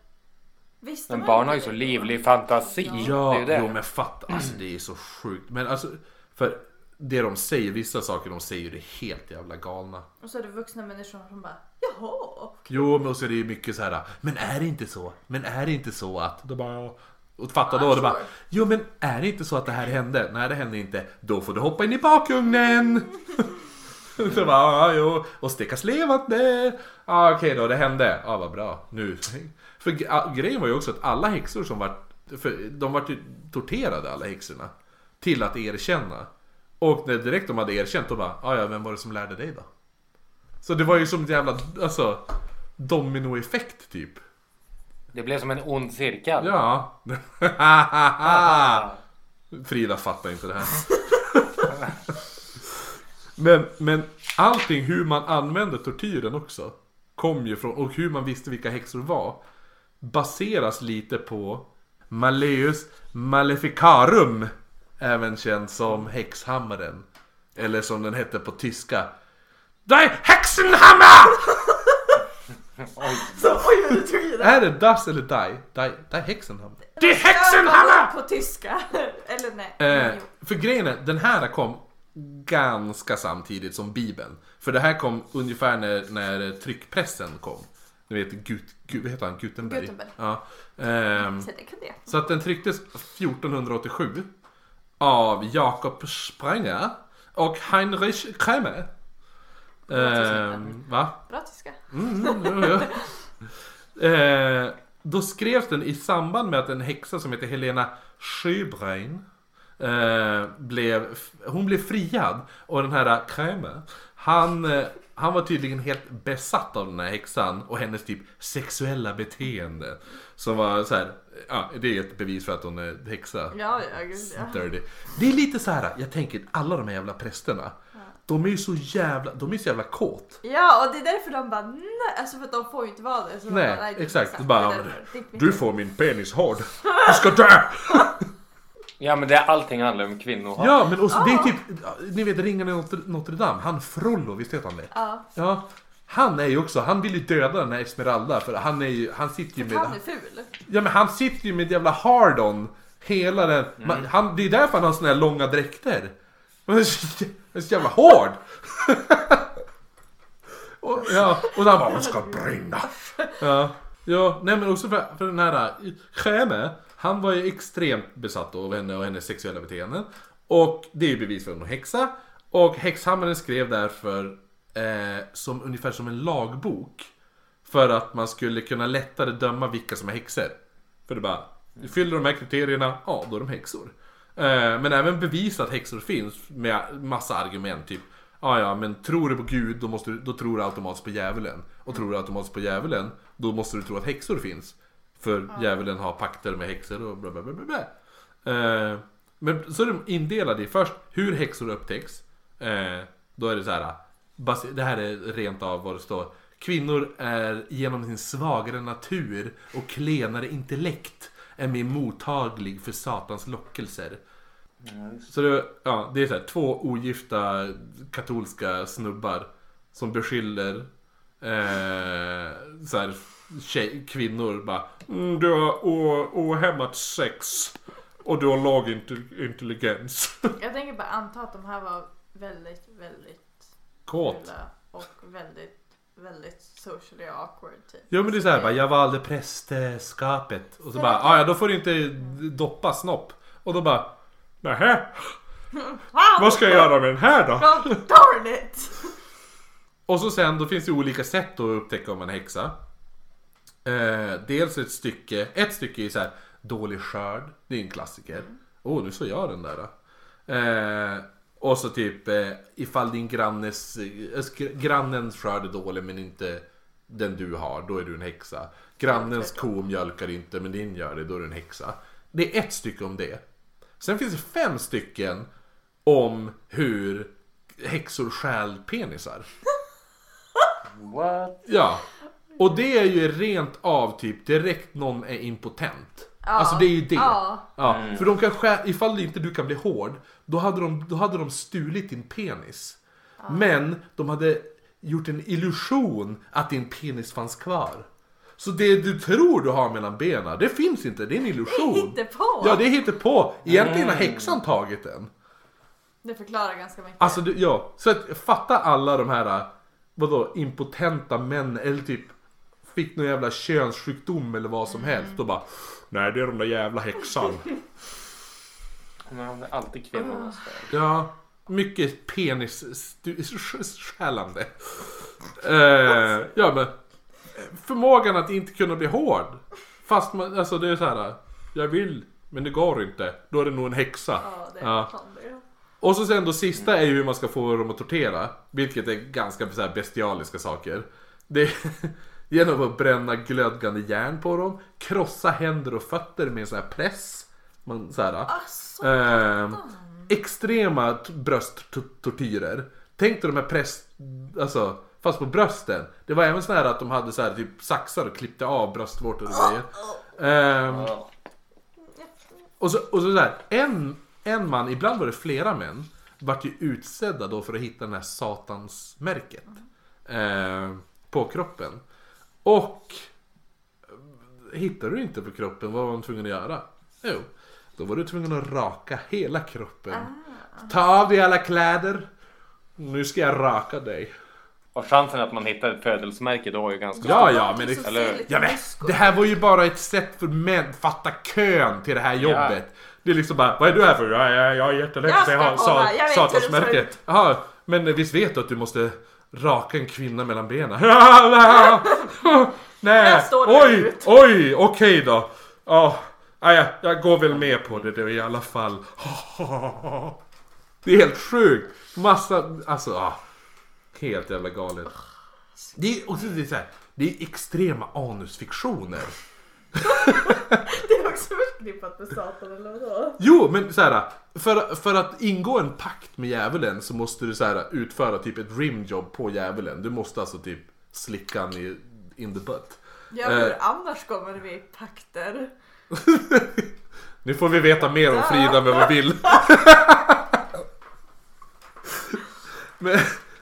Visst, Men de är barn har ju det. så livlig fantasi. Ja, det är ju det. jo men fatta, alltså det är så sjukt. Men alltså, för det de säger, vissa saker de säger det är helt jävla galna. Och så är det vuxna människor som bara, jaha. Jo, men så är det ju mycket så här. Men är det inte så? Men är det inte så att? Då bara. Och fatta då, Ja, det bara, jo men är det inte så att det här hände? Nej det hände inte. Då får du hoppa in i bakugnen. så bara, ja jo, och stekas levande. Ja okej då, det hände. Ja vad bra. Nu. För grejen var ju också att alla häxor som var, för de var ju torterade alla häxorna. Till att erkänna. Och när direkt de hade erkänt då bara, ja vem var det som lärde dig då? Så det var ju som en jävla, alltså, dominoeffekt typ. Det blev som en ond cirkel. Ja. Frida fattar inte det här. men, men allting, hur man använde tortyren också, kom ju från, och hur man visste vilka häxor var, baseras lite på Malleus Maleficarum, även känd som häxhammaren. Eller som den hette på tyska. Die Hexenhammer! Så, oj tog i det. Är det Das eller Die? Die, die Hexenhammer. Die Jag Hexenhammer! På tyska. Eller nej. Eh, jo. för grejen är, den här kom ganska samtidigt som Bibeln. För det här kom ungefär när, när tryckpressen kom. Du vet, Gut, Gut, vad heter han? Gutenberg? Gutenberg. Ja. Ehm, Så det kan det. så att den trycktes 1487 av Jakob Sprenger och Heinrich Kramer. Ehm, va? Bra tyska. Mm, jo, jo. Eh, då skrevs den i samband med att en häxa som heter Helena Sjöbrein eh, blev, hon blev friad och den här Kramer, han, eh, han var tydligen helt besatt av den här häxan och hennes typ sexuella beteende. Som var så här, ja det är ett bevis för att hon är häxa. Ja, ja, gud ja. Dirty. Det är lite så här, jag tänker alla de här jävla prästerna. De är ju så jävla, de är så jävla kåt. Ja, och det är därför de bara nej, alltså för att de får ju inte vara det. Så de Nej, bara, är exakt. exakt. Bara, Du får min penis hård. Du ska dö! Ja men det, allting handlar om kvinnohat. Ja, men också, det är typ, ni vet Ringen i Notre, Notre Dame, han Frollo, visst heter han det? Ja, Ja. Han är ju också, han vill ju döda den här Esmeralda för han är ju, han sitter ju för han är med, ful. ja men han sitter ju med jävla hard-on Hela den, man, han, det är därför han har såna här långa dräkter. Men är så jävla hård! och, ja, och han bara, hon ska brinna! Ja, ja nej men också för, för den här eh, Skäme, han var ju extremt besatt av henne och hennes sexuella beteenden. Och det är ju bevis för att hon är häxa. Och häxhammaren skrev därför eh, som, ungefär som en lagbok. För att man skulle kunna lättare döma vilka som är häxor. För det bara, fyller de här kriterierna, ja då är de häxor. Eh, men även bevisa att häxor finns med massa argument. Typ, ja ja men tror du på Gud då, måste du, då tror du automatiskt på djävulen. Och tror du automatiskt på djävulen då måste du tro att häxor finns. För djävulen har pakter med häxor och bla bla bla bla. bla. Eh, men så är de indelade i först hur häxor upptäcks. Eh, då är det så här. Det här är rent av vad det står. Kvinnor är genom sin svagare natur och klenare intellekt är mer mottaglig för satans lockelser. Så det, ja, det är så här, två ogifta katolska snubbar som beskyller eh, så här, tjej, kvinnor bara mm, Du har ohämmat sex och du har låg inte- intelligens. Jag tänker bara anta att de här var väldigt, väldigt Kåt. fula och väldigt, väldigt socially awkward typ. Ja men det är så här, bara, jag valde prästskapet. Och så bara, "Ah, ja då får du inte doppa snopp. Och då bara, nähä, vad ska jag göra med den här då? God darn it! Och så sen, då finns det olika sätt att upptäcka om man är häxa. Eh, dels ett stycke, ett stycke är så här, dålig skörd. Det är en klassiker. Åh, oh, nu så jag den där. då. Eh, och så typ eh, ifall din grannes, eh, grannens skörd är dålig men inte den du har, då är du en häxa. Grannens ko mjölkar inte men din gör det, då är du en häxa. Det är ett stycke om det. Sen finns det fem stycken om hur häxor stjäl penisar. What? Ja. Och det är ju rent av typ direkt någon är impotent. Ja. Alltså det är ju det. Ja. Ja, För de kan skär, ifall inte du kan bli hård, då hade de, då hade de stulit din penis. Men de hade gjort en illusion att din penis fanns kvar. Så det du tror du har mellan benen, det finns inte, det är en illusion. Hittepå. Ja, det är på. Egentligen har häxan tagit den. Det förklarar ganska mycket. Alltså, du, ja. Så att, fatta alla de här, vadå, impotenta män, eller typ fick någon jävla könssjukdom eller vad som helst. Och bara, nej det är de där jävla häxan. Är alltid kvinnornas fel. Ja, mycket penisskällande. Eh, ja men, förmågan att inte kunna bli hård. Fast man, alltså det är så här. jag vill, men det går inte. Då är det nog en häxa. Ja, det är Ja. Och så sen då sista är ju hur man ska få dem att tortera. Vilket är ganska så här bestialiska saker. Det är genom att bränna glödgande järn på dem. Krossa händer och fötter med en sån här press. Man, så här, Alltså, Ehm, extrema brösttortyrer. Tänk dig de här press... Alltså, fast på brösten. Det var även så här att de hade så här typ saxar och klippte av bröstvårtor och grejer. Ja. och så, och så, så här, en, en man, ibland var det flera män, vart ju utsedda då för att hitta den här satansmärket. Eh, på kroppen. Och hittade du inte på kroppen, vad var man tvungen att göra? Jo, då var du tvungen att raka hela kroppen. Ta av dig alla kläder. Nu ska jag raka dig. Och chansen att man hittar ett födelsemärke då är ju ganska Ja, stor. ja, men det, eller- Ja, men, det här var ju bara ett sätt för män fatta kön till det här jobbet. Det är liksom bara, vad är du här för? Ja, ja, jag är jättelätt Jag jag har ska kolla, sa, jag vet hur det ser satansmärke. ut. Jaha, men visst vet du att du måste raka en kvinna mellan benen? Nej, Jag oj, oj, okej då. Ja, ja, jag går väl med på det då i alla fall. Det är helt sjukt. Massa, alltså, ja. Helt jävla galet. Det är också det är så här, det är extrema anusfiktioner. Det är också förknippat med Satan eller vadå? Jo, men så här, för, för att ingå en pakt med djävulen så måste du så här, utföra typ ett rimjob på djävulen. Du måste alltså typ slicka han i in the butt. Ja, hur Eh. annars kommer vi i pakter? Nu får vi veta mer om Frida med vad vi vill. Men,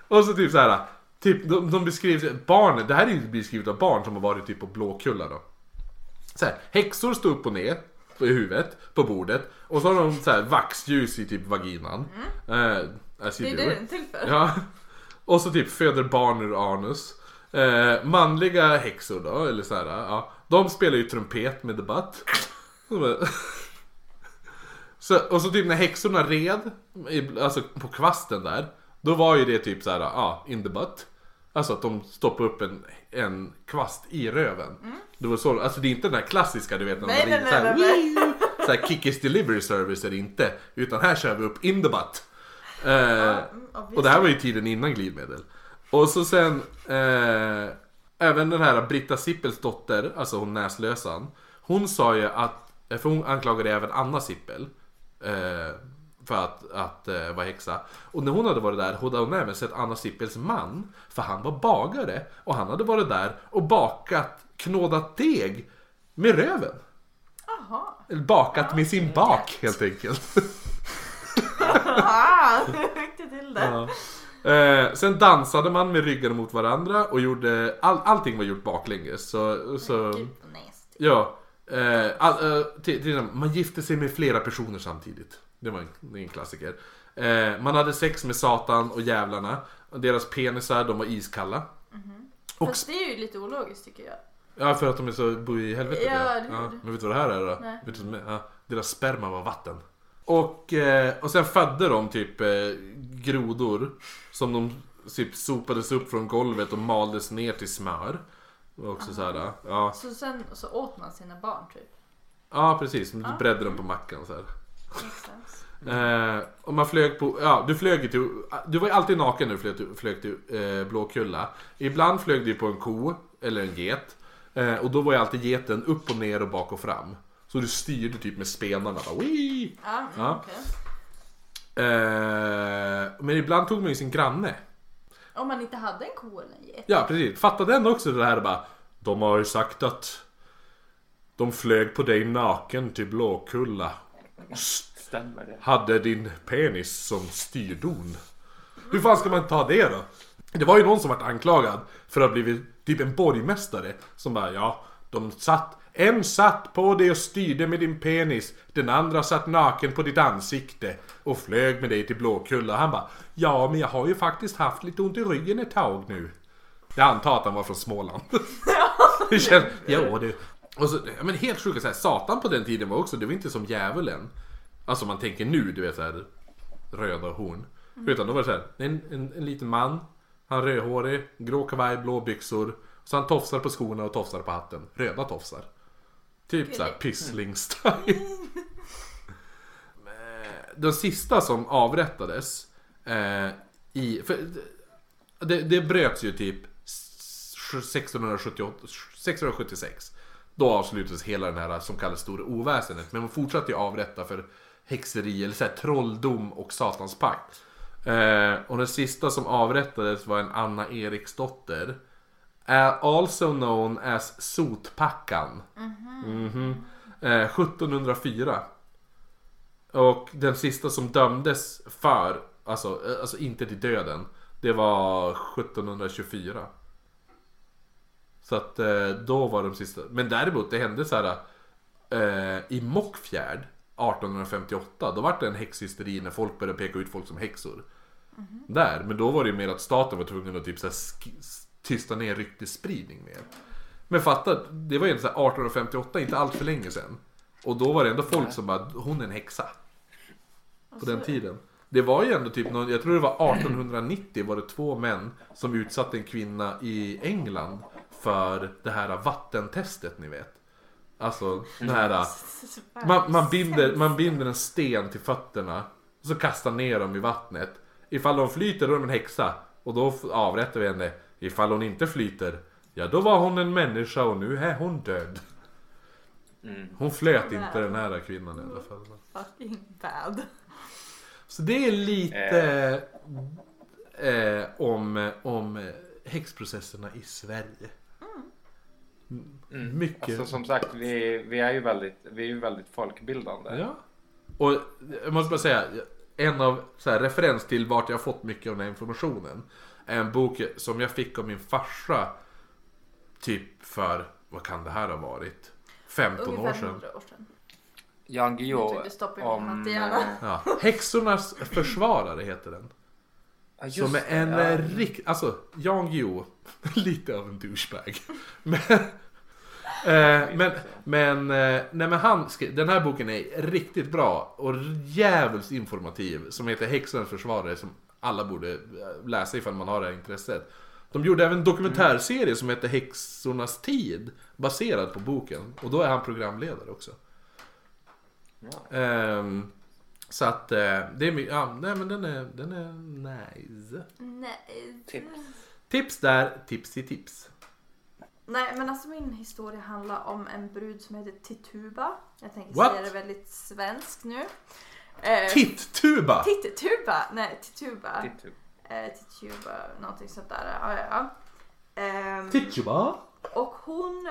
och så typ så här. Typ, de, de beskriver barn, det här är ju beskrivet av barn som har varit typ på Blåkulla då. Så här, häxor står upp och ner på huvudet, på bordet. Och så har de så här vaxljus i typ vaginan. Eh, as Det är det den är till för. Ja. Och så typ föder barn ur anus. Eh, manliga häxor då, eller så här, ja. De spelar ju trumpet med debatt. Så, och så typ när häxorna red, i- alltså på kvasten där. Då var ju det typ så här, ja, in the butt. Alltså att de stoppade upp en, en kvast i röven. Det var så, alltså det är inte den här klassiska du vet när Nej, de nej, rider såhär, nej, nej, så här Kickis delivery service är det inte. Utan här kör vi upp in the butt. Eh, obviously. och det här var ju tiden innan glidmedel. Och så sen eh, Även den här Britta Sippels dotter, alltså hon näslösan. Hon sa ju att, för hon anklagade även Anna Sippel. Eh, för att, att eh, vara häxa. Och när hon hade varit där hade hon även sett Anna Sippels man. För han var bagare. Och han hade varit där och bakat, knådat deg med röven. Eller bakat med sin bak helt enkelt. Ah, du till det? Ja. Eh, sen dansade man med ryggarna mot varandra och gjorde, all, allting var gjort baklänges. Så, så Gud, ja. Eh, all, eh, till, till, man gifte sig med flera personer samtidigt. Det var en, en klassiker. Eh, man hade sex med Satan och djävlarna. Deras penisar, de var iskalla. Och- Fast det är ju lite ologiskt tycker jag. Ja, för att de är så, bor i helvetet. Ja, eller hur? Men vet du vad det här är då? Nej. Vet du, det ja, deras sperma var vatten. Och, eh, och sen födde de typ eh, grodor som de typ sopades upp från golvet och maldes ner till smör. Det var också så här, ja. Så sen så åt man sina barn typ. ja, precis. Du bredde dem på mackan så här. Makes sense. Eh, och man flög på, ja du flög ju till, du var ju alltid naken när du flög till, flög till eh, Blåkulla. Ibland flög du på en ko eller en get. Eh, och då var ju alltid geten upp och ner och bak och fram. Så du styrde typ med spenarna. Bara, Wii! Ja, Ja. okej. Eh, men ibland tog man ju sin granne. Om man inte hade en ko eller en get. Ja precis, fatta den också det här bara De har ju sagt att De flög på dig naken till Blåkulla Stämmer det? Hade din penis som styrdon Hur fan ska man ta det då? Det var ju någon som vart anklagad för att ha blivit typ en borgmästare Som bara ja, de satt En satt på dig och styrde med din penis Den andra satt naken på ditt ansikte Och flög med dig till Blåkulla. Han bara Ja men jag har ju faktiskt haft lite ont i ryggen ett tag nu. Jag antar att han var från Småland. Känns, ja du. Och så, men helt sjukt så här, Satan på den tiden var också, det var inte som djävulen. Alltså man tänker nu, du vet såhär Röda horn. Utan då var det såhär, en, en, en liten man Han är rödhårig, grå kavaj, blå byxor. Så han tofsar på skorna och tofsar på hatten. Röda tofsar. Typ såhär pyssling-style Den sista som avrättades eh, i, för, det, det bröts ju typ 1678, 1676 Då avslutades hela den här som kallas stora oväsendet. Men man fortsatte ju avrätta för häxeri eller så här, trolldom och satans pakt eh, Och den sista som avrättades var en Anna Eriksdotter Är Also known as Sotpackan Mhm. Eh, 1704 och den sista som dömdes för, alltså, eh, alltså inte till döden, det var 1724. Så att eh, då var de sista. Men däremot det hände så här eh, i Mockfjärd 1858. Då var det en häxhysteri när folk började peka ut folk som häxor. Där, men då var det ju mer att staten var tvungen att typ så här tysta ner ryktesspridning mer. Men fatta, det var ju så här 1858, inte allt för länge sedan. Och då var det ändå folk som bara, hon är en häxa. På den tiden. Det var ju ändå typ, någon, jag tror det var 1890 var det två män som utsatte en kvinna i England för det här vattentestet ni vet. Alltså det här, man, man, binder, man binder en sten till fötterna och så kastar ner dem i vattnet. Ifall de flyter då är de en häxa och då avrättar vi henne. Ifall hon inte flyter, ja då var hon en människa och nu är hon död. Hon flöt inte den här kvinnan i alla fall. Fucking bad. Så det är lite eh, om, om eh, häxprocesserna i Sverige. Mm. Mycket. Alltså som sagt, vi, vi är ju väldigt, vi är ju väldigt folkbildande. Ja. Och jag måste bara säga, en av så här, referens till vart jag har fått mycket av den här informationen. Är en bok som jag fick av min farsa. Typ för, vad kan det här ha varit? 15 år Ungefär sedan. 100 år sedan. Jan Guillou om... Ja. Häxornas försvarare heter den. ja, Som är en ja. ja. rikt... Alltså, Jan Guillou. Lite av en douchebag. Men... Eh, men, men, eh, nej men han skrev, den här boken är riktigt bra och djävulskt informativ som heter Häxornas försvarare som alla borde eh, läsa ifall man har det här intresset. De gjorde även en dokumentärserie som heter Häxornas tid baserad på boken och då är han programledare också. Ja. Ehm, så att det är ja, nej men den är, den är nice. Nej. Tips. Tips där, tips i tips. Nej men alltså min historia handlar om en brud som heter Tituba. Jag tänker What? säga det väldigt svenskt nu. Eh, Titt-tuba! Tituba! Nej, Tituba. Titt, typ. Eh, Tituba, någonting sånt där. Ja, ja, ja. Ehm, Titt-tuba? och hon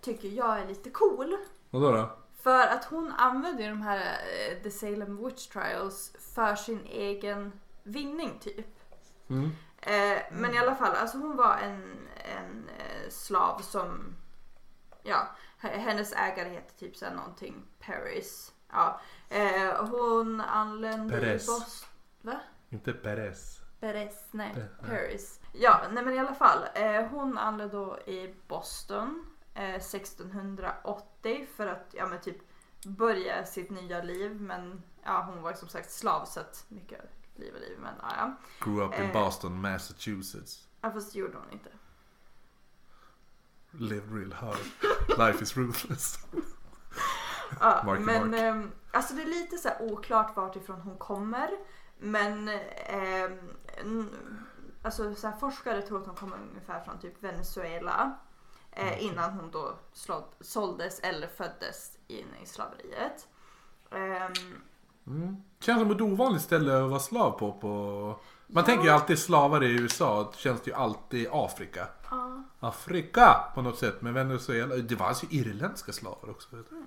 tycker jag är lite cool. Vadå då? För att hon använder ju de här eh, The Salem Witch Trials för sin egen vinning typ. Mm. Eh, men i alla fall, alltså hon var en, en eh, slav som, ja, hennes ägare heter typ såhär någonting, Paris. Ja, eh, hon anlände Perez. i Boston. Va? Inte Perez. Perez, nej, Pe- Paris. Ja, nej men i alla fall. Hon anlände då i Boston eh, 1680 för att, ja men typ börja sitt nya liv. Men ja, hon var som sagt slav så att mycket liv och liv. Men ja, ja. Grew up in Eh. Boston, Massachusetts. ja fast det gjorde hon inte. Lived real hard. Life is ruthless. Ja, Marky men Mark. ehm, alltså det är lite så oklart vart ifrån hon kommer. Men n- alltså så här, forskare tror att hon kommer ungefär från typ Venezuela. Eh, Mm. innan hon då slå, såldes eller föddes in i slaveriet. Ehm, Mm. Känns som ett ovanligt ställe att vara slav på. på... Man tänker ju alltid slavar i USA, det känns det ju alltid Afrika. Ja. Afrika på något sätt, men Venezuela, det fanns ju irländska slavar också. vet du.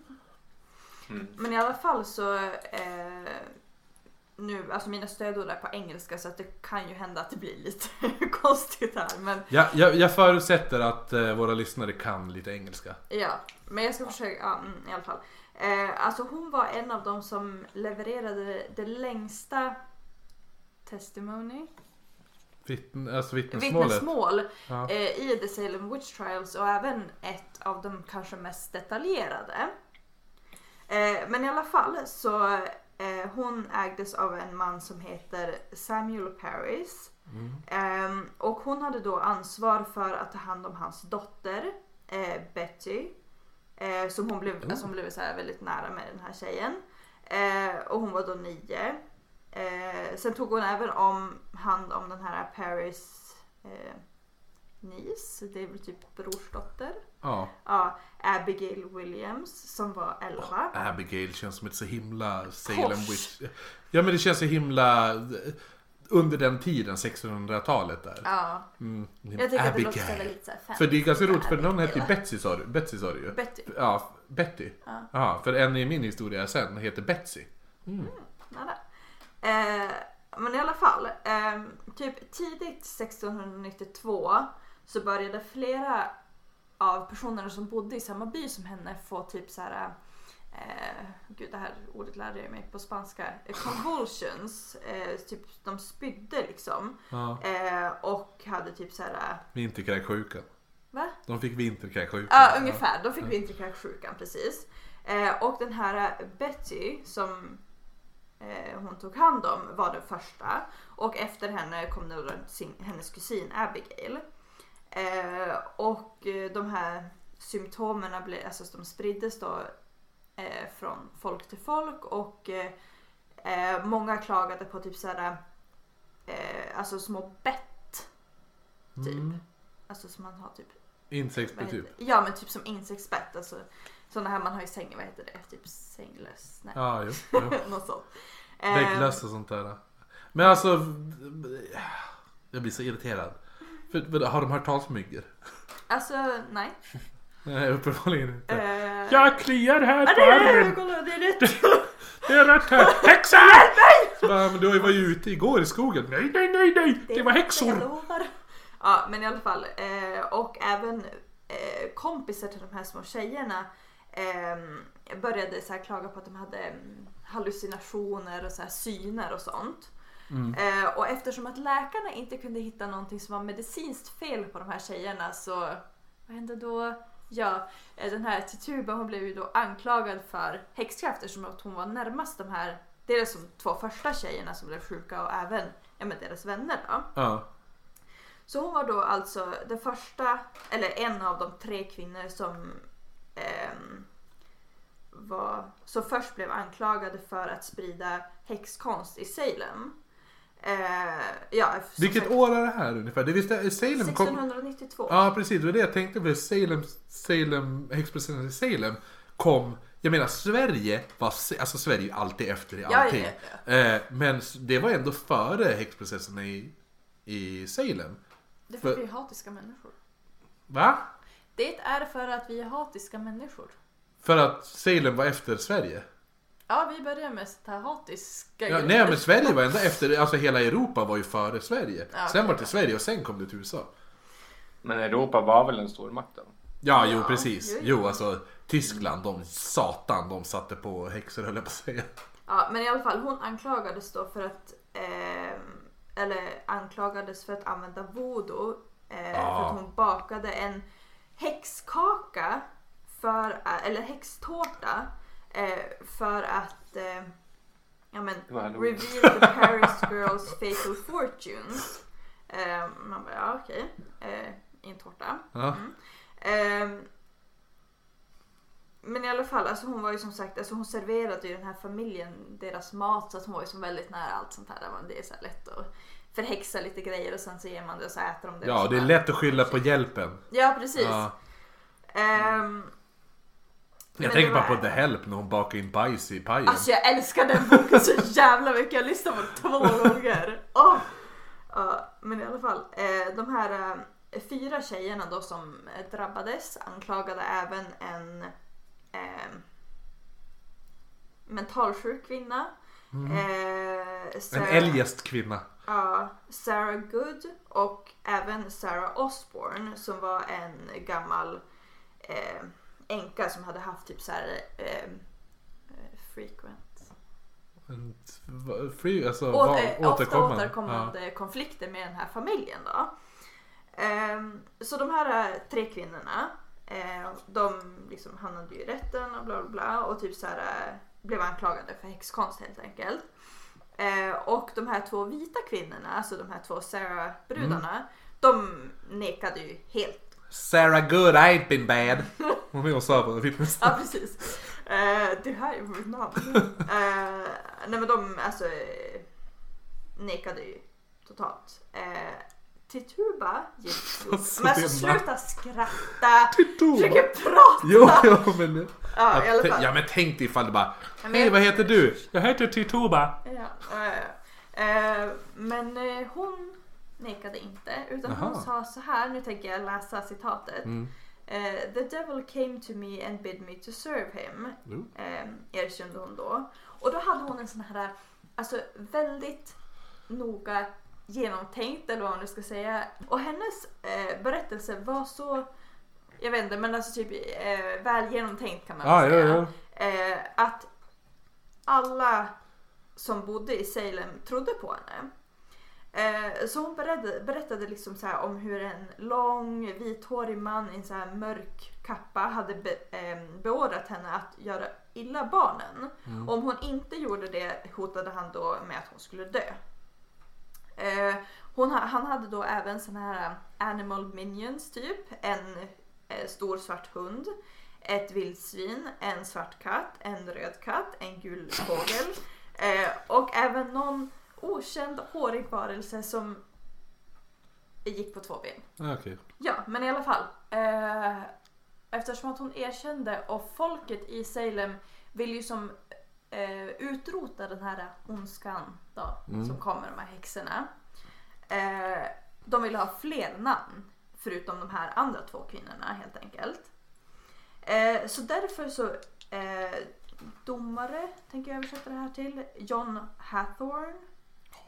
Men i alla fall så eh, nu, alltså mina stödord är på engelska så att det kan ju hända att det blir lite konstigt här. Men Ja, jag, jag förutsätter att eh, våra lyssnare kan lite engelska. ja, men jag ska försöka, ja, mm, i alla fall. Eh, alltså hon var en av de som levererade det längsta testimony, Vittn, alltså vittnesmålet. vittnesmål Ja. eh, i The Salem Witch Trials och även ett av de kanske mest detaljerade. Eh, men i alla fall så eh, hon ägdes av en man som heter Samuel Paris. Ehm, och hon hade då ansvar för att ta hand om hans dotter eh, Betty. Eh, som hon blev, alltså hon blev så här väldigt nära med den här tjejen. Eh, och hon var då nio. Eh, sen tog hon även om hand om den här Paris eh, niece, det är väl typ brorsdotter. ja. Ja, Abigail Williams som var 11. Abigail känns som ett så himla Salem. Witch. Ja men det känns så himla under den tiden, 1600-talet där. Ja, Mm. jag tycker att det låter så Abigail. lite så här fancy. För det är ganska roligt för någon hette ju Abigail. Betsy sa du, Betsy sa du ju. Betty. Ja, Betty. Ja. Ja, för en i min historia sen heter Betsy. Nära. Eh, men i alla fall, eh, typ tidigt 1692 så började flera av personerna som bodde i samma by som henne få typ så här Eh, gud det här ordet lärde jag mig på spanska. Eh, Convulsions. Eh, typ de spydde liksom. Ja. Eh, och hade typ så här. Vinterkräksjukan. Va? De fick vinterkräksjukan. Ja, ungefär. De fick vinterkräksjukan precis. Eh, och den här Betty som eh, hon tog hand om var den första. Och efter henne kom då sin, hennes kusin Abigail. Eh, och eh, de här symptomen blev, alltså de spriddes då eh, från folk till folk och eh, eh, många klagade på typ såhär eh, alltså små bett typ. Mm. Alltså som man har typ Insektsbett typ. Ja men typ som insektsbett. Alltså, sådana här man har i sängen, vad heter det? Typ sänglöss? Nej. Ja, jo. jo. Något sånt. Vägglöss och sånt där. Men alltså, jag blir så irriterad. För har de hört talas om myggor? alltså nej. Nej, uppenbarligen inte. Eh, Jag kliar här på armen. Kolla, det är rätt! Det är rätt här. Häxa! Så bara, men du var ju ute igår i skogen. Nej, nej, nej, nej. Det var häxor. Ja men i alla fall. Eh, och även eh, kompisar till de här små tjejerna eh, började så här klaga på att de hade mm, hallucinationer och så här syner och sånt. Mm. Och eftersom att läkarna inte kunde hitta någonting som var medicinskt fel på de här tjejerna så vad hände då? Ja, eh, den här Tituba hon blev ju då anklagad för häxkrafter som att hon var närmast de här Dels de två första tjejerna som blev sjuka och även ja, men deras vänner då. Ja. Så hon var då alltså den första, eller en av de tre kvinnor som ehm, var, som först blev anklagade för att sprida häxkonst i Salem. Eh, ja, Vilket sagt, år är det här ungefär? Det visste Salem kom... 1692. Ja precis, det var det jag tänkte på. Salem, Salem, häxprocessen i Salem kom... Jag menar Sverige var... Alltså Sverige är ju alltid efter i Ja, ja, allting. ja, Eh, men det var ändå före häxprocessen i, i Salem. Det är för att för- vi är hatiska människor. Va? Det är för att vi är hatiska människor. För att Salem var efter Sverige? Ja, vi börjar med sånt här hatiska Ja, nej men Sverige var ändå efter, alltså hela Europa var ju före Sverige. Ja, Sen okej. var det Sverige och sen kom det till USA. Men Europa var väl en stormakt då? Ja, jo Ja, precis. jo, Jo, jo. alltså Tyskland, de satan, de satte på häxor höll jag på att säga. Ja, men i alla fall hon anklagades då för att ehm, eller anklagades för att använda voodoo eh, för Ah. att hon bakade en häxkaka för, eller häxtårta eh, för att eh, ja, men, reveal the Paris girls fatal fortunes. Eh, man bara, ja okej. Eh, I en tårta. Ja. Ehm, men i alla fall, alltså hon var ju som sagt, alltså hon serverade ju den här familjen deras mat så att hon var ju som väldigt nära allt sånt här. Det är så här lätt att förhäxa lite grejer och sen så ger man det och så äter de det. ja, det är lätt att skylla på hjälpen. Ja precis. Ja. Ehm, Jag tänker bara på The Help när hon bakar in bajs i pajen. Alltså jag älskar den boken så jävla mycket. Jag lyssnar på den två gånger. Åh! Ja, men i alla fall. Eh, de här eh, fyra tjejerna då som drabbades anklagade även en eh, mentalsjuk kvinna. Mm. En Sarah- eljest kvinna. Ja, Sarah Good och även Sarah Osborne som var en gammal änka som hade haft typ så här eh, eh, frequent Free, alltså Å, eh, ofta återkommande. återkommande konflikter med den här familjen då. Ehm, så de här eh, tre kvinnorna, eh, de liksom hamnade ju i rätten och bla bla bla och typ så här, eh, blev anklagade för häxkonst helt enkelt. Eh, och de här två vita kvinnorna, alltså de här två Sarah-brudarna, Mm. de nekade ju helt. Ja. Sarah Good, I ain't been bad. Hon var med och sa på fitness. Ja precis. Eh, det här är mitt namn. eh, nej men de alltså nekade ju totalt. Eh, Tituba gick Alltså, Men alltså sluta skratta! Tituba. Försöker prata! Jo, jo, men... Ja i alla fall. Ja men tänk dig ifall det bara men Hej vad heter du? Jag heter Tituba. Ja, eh, men eh, hon nekade inte utan hon Jaha. sa så här, nu tänker jag läsa citatet. Mm. Eh, The devil came to me and bid me to serve him. Eh, erkände hon då. Och då hade hon en sån här, alltså väldigt noga genomtänkt eller vad man nu ska säga. Och hennes eh, berättelse var så, jag vet inte men alltså typ eh, väl genomtänkt kan man Ah, väl ja, säga. ja. Eh, att alla som bodde i Salem trodde på henne. Eh, så hon berättade, berättade liksom så om hur en lång vithårig man i en så här mörk kappa hade be, eh, beordrat henne att göra illa barnen. Mm. Om hon inte gjorde det hotade han då med att hon skulle dö. Eh, hon, ha- han hade då även såna här animal minions typ. En eh, stor svart hund, ett vildsvin, en svart katt, en röd katt, en gul fågel eh, och även någon okänd hårig varelse som gick på två ben. Ah, Okej. Ja, men i alla fall. Eh, eftersom att hon erkände och folket i Salem vill ju som eh, utrota den här ondskan då, Mm. som kommer, de här häxorna. Eh, de vill ha fler namn förutom de här andra två kvinnorna helt enkelt. Eh, så därför så eh, domare, tänker jag översätta det här till, John Hathorne.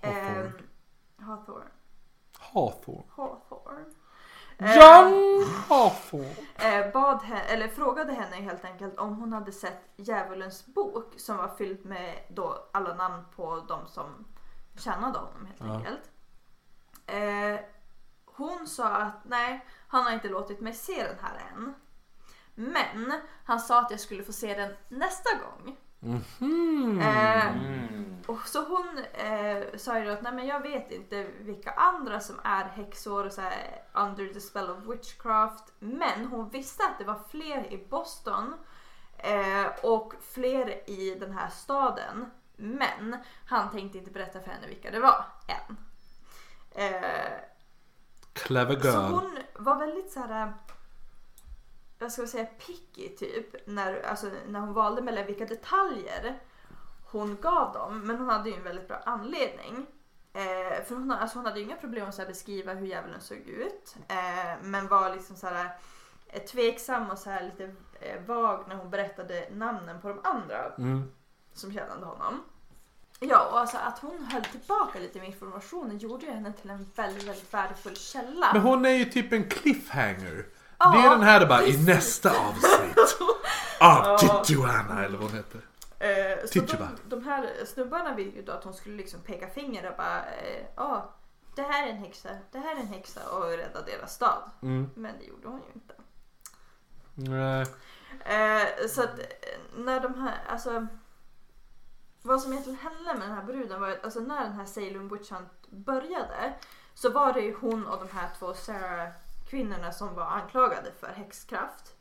Hawthorne. Eh, Hawthorne. Hawthorne. Hawthorne. John Hawthorne. Eh, bad henne, eller frågade henne helt enkelt om hon hade sett Djävulens bok som var fylld med då alla namn på de som tjänade honom helt Ja. enkelt. Eh, hon sa att nej, han har inte låtit mig se den här än. Men han sa att jag skulle få se den nästa gång. Mhm. Eh, Mm. och så hon eh, sa ju då att nej men jag vet inte vilka andra som är häxor och så här, under the spell of witchcraft. Men hon visste att det var fler i Boston eh, och fler i den här staden. Men han tänkte inte berätta för henne vilka det var än. Eh, Clever så girl. hon var väldigt så här. Jag ska säga picky typ när, alltså, när hon valde mellan vilka detaljer hon gav dem. Men hon hade ju en väldigt bra anledning. Eh, för hon, alltså, hon hade ju inga problem att beskriva hur djävulen såg ut. Eh, men var liksom så här, eh, tveksam och så här, lite eh, vag när hon berättade namnen på de andra Mm. som tjänade honom. Ja, och alltså att hon höll tillbaka lite med informationen gjorde ju henne till en väldigt, väldigt värdefull källa. Men hon är ju typ en cliffhanger. Ja, det är den här bara i nästa avsnitt. Ah, Tituana eller vad hon heter. Eh, så Tituba. de, de här snubbarna ville ju då att hon skulle liksom peka finger och bara eh, ja, det här är en häxa, det här är en häxa och rädda deras stad. Mm. Men det gjorde hon ju inte. Nej. Eh, så att eh, när de här, alltså vad som egentligen hände med den här bruden var att alltså, när den här Salem Witch Hunt började så var det ju hon och de här två Sarah kvinnorna som var anklagade för häxkraft.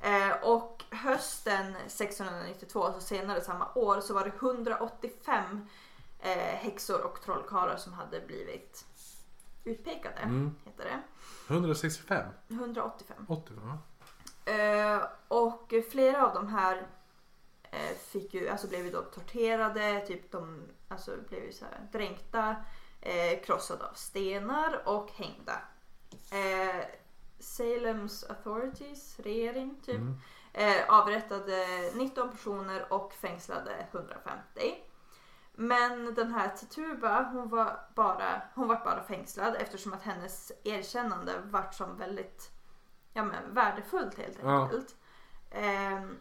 Eh, och hösten 1692, alltså senare samma år, så var det 185 eh, häxor och trollkarlar som hade blivit utpekade. Mm. Heter det. 165? 185. 80 va? Eh, och flera av de här fick ju, alltså blev ju då torterade, typ de alltså blev ju så här dränkta. krossade av stenar och hängda. Eh, Salems authorities, regering typ, eh, avrättade 19 personer och fängslade 150. Men den här Tituba hon var bara, hon var bara fängslad eftersom att hennes erkännande vart som väldigt ja, men, värdefullt helt Ja. enkelt. Ehm,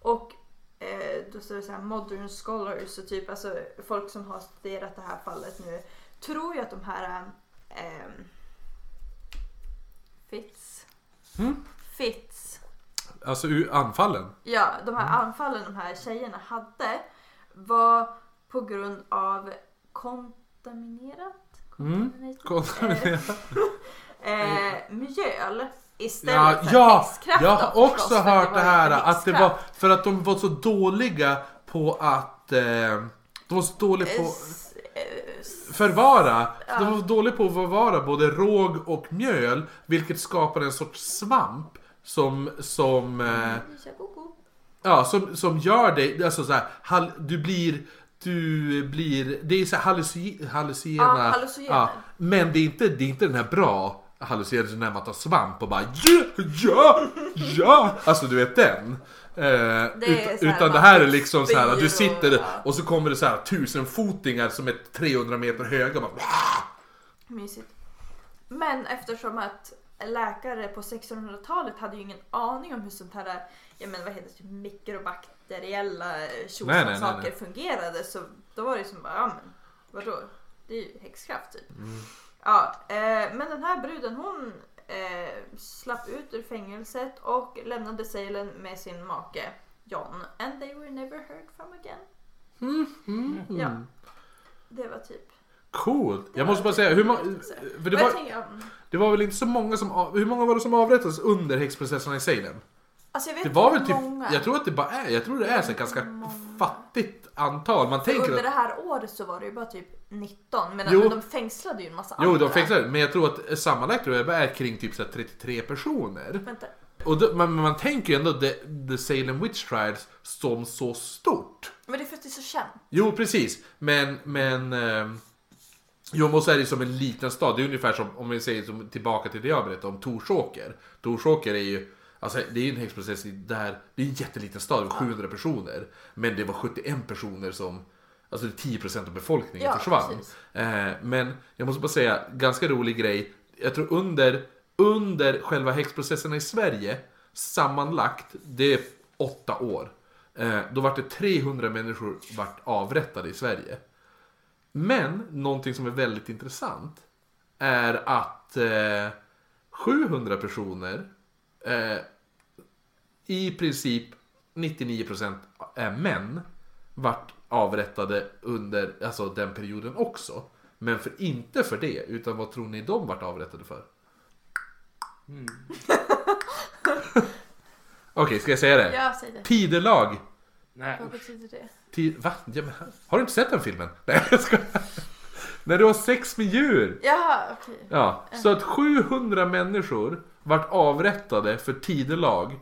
och eh, då står det så här modern scholars och typ alltså folk som har studerat det här fallet nu tror ju att de här ehm, Fitz Mm. Fitz Alltså anfallen. Ja, de här anfallen de här tjejerna hade var på grund av kontaminerat Mm. Contaminated? eh, eh, mjöl istället Ja, för ja, häxkraft jag har också förstås, för hört det här att det var för att de var så dåliga på att eh, de var så dåliga på eh, s- förvara. Ja. De var dåliga på att förvara både råg och mjöl vilket skapade en sorts svamp som, som, eh, Tjagogo. ja, som, som gör dig, alltså så här, hal, du blir du blir, det är så här halluci, hallucina, Ja, hallucinogener. men det är, inte, det är inte den här bra hallucinogener när man tar svamp och bara ja, ja, ja, alltså du vet den. Eh, ut, utan det här är liksom så här, du sitter och så kommer det så här tusenfotingar som är 300 meter höga. Bara, Mysigt. Men eftersom att läkare på 1600-talet hade ju ingen aning om hur sånt här, ja men vad heter det, mikrobakteriella tjosan fungerade så då var det som bara, ja men vadå? Det är ju häxkraft typ. Mm. Ja, eh, men den här bruden hon eh, slapp ut ur fängelset och lämnade Salem med sin make John. And they were never heard from again. mm. Ja. Det var typ. Coolt. Jag måste bara säga, hur många, för det var, mm, det var väl inte så många som, hur många var det som avrättades under häxprocesserna i Salem? Alltså jag vet Det var väl typ, många. jag tror att det bara är, jag tror det är så ganska fattigt antal. Man tänker Under att, det här året så var det ju bara typ 19 men, Jo. men de fängslade ju en massa jo andra. de fängslade, men jag tror att sammanlagt tror jag det är kring typ så här 33 personer. Vänta. Och då, man, man tänker ju ändå the, the Salem Witch Trials som så stort. Men det är för att det är så känt. Jo, precis. Men, men... Eh, jo, och så är det som en liten stad. Det är ungefär som, om vi säger som, tillbaka till det jag berättade om Torsåker. Torsåker är ju, alltså det är ju en häxprocess där, det är en jätteliten stad, var 700 personer. Men det var 71 personer som, alltså det är 10% av befolkningen Ja, försvann. Eh, men jag måste bara säga, ganska rolig grej. Jag tror under, under själva häxprocesserna i Sverige, sammanlagt, det är åtta år. Eh, då vart det 300 människor vart avrättade i Sverige. Men någonting som är väldigt intressant är att eh, 700 personer, eh, i princip 99% är män, vart avrättade under alltså, den perioden också. Men för, inte för det, utan vad tror ni de vart avrättade för? Okej, ska jag säga det? Ja, säg det. Tidelag. Nej. Vad betyder det? Tid, va? Ja, men, har du inte sett den filmen? Nej, jag ska. När du har sex med djur. Jaha, okej. Ja, så att 700 människor vart avrättade för tidelag.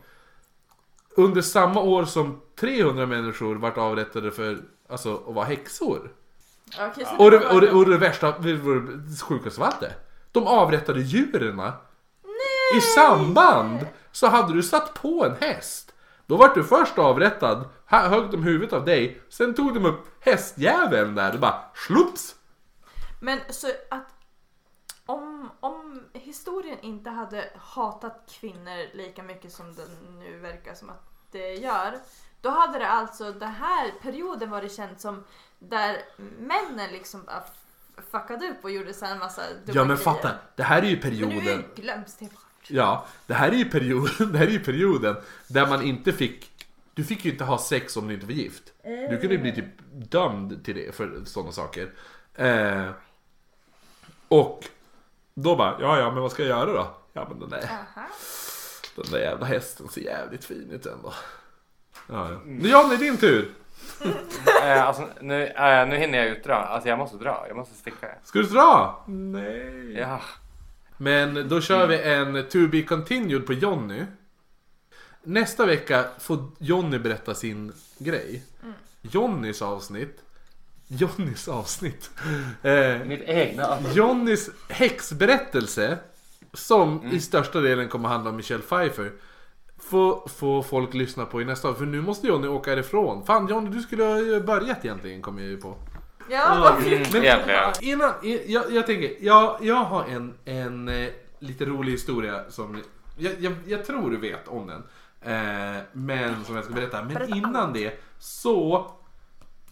Under samma år som 300 människor vart avrättade för alltså, att vara häxor. Okej, så Och det och det, och det värsta, det sjukaste av allt det. De avrättade djuren. I samband så hade du satt på en häst. Då vart du först avrättad, högg de huvudet av dig, sen tog de upp hästjäveln där och bara slups. Men så att om, om historien inte hade hatat kvinnor lika mycket som den nu verkar som att det gör. Då hade det alltså, den här perioden var det känt som där männen liksom bara fuckade upp och gjorde så en massa dumma Ja men fatta, det här är ju Men nu perioden. glöms det bort. Ja, det här är ju perioden, det här är ju perioden där man inte fick Du fick ju inte ha sex om du inte var gift. Du kunde bli typ dömd till det för sådana saker. Eh, och då bara, ja ja men vad ska jag göra då? Ja men den där, Aha. den där jävla hästen ser jävligt fin ut ändå. Ja, ja. Nu John, det är din tur! Eh, alltså, nu, eh, nu hinner jag utdra. Alltså jag måste dra. Jag måste sticka. Ska du dra? Nej. Ja. Men då kör vi en to be continued på Jonny. Nästa vecka får Jonny berätta sin grej. Jonnys avsnitt Jonnys avsnitt. Eh, Mitt egna. Jonnys häxberättelse, som i största delen kommer handla om Michelle Pfeiffer, får, får folk lyssna på i nästa. För nu måste Jonny åka ifrån. Fan Jonny, du skulle ha ju börjat egentligen, kom jag ju på. Ja, vad Mm, fint. Men egentligen. innan, jag, jag tänker, jag, jag har en, en eh, lite rolig historia som jag, jag, jag tror du vet om den. Eh, men som jag ska berätta. Men innan det så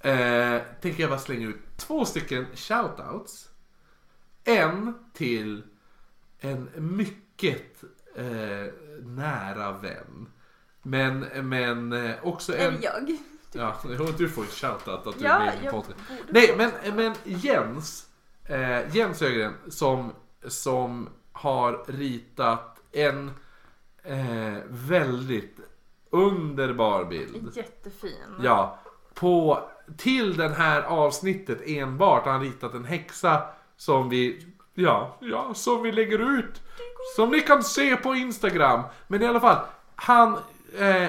eh, tänker jag bara slänga ut två stycken shoutouts. En till en mycket eh, nära vän. Men, men eh, också en... Är jag? Ja, du får ett shoutout att du är Ja, med i podden. Nej, men, men Jens, eh, Jens Ögren som, som har ritat en eh, väldigt underbar bild. Jättefin. Ja, på, till den här avsnittet enbart har han ritat en häxa som vi, ja, ja, som vi lägger ut. Som ni kan se på Instagram. Men i alla fall, han eh,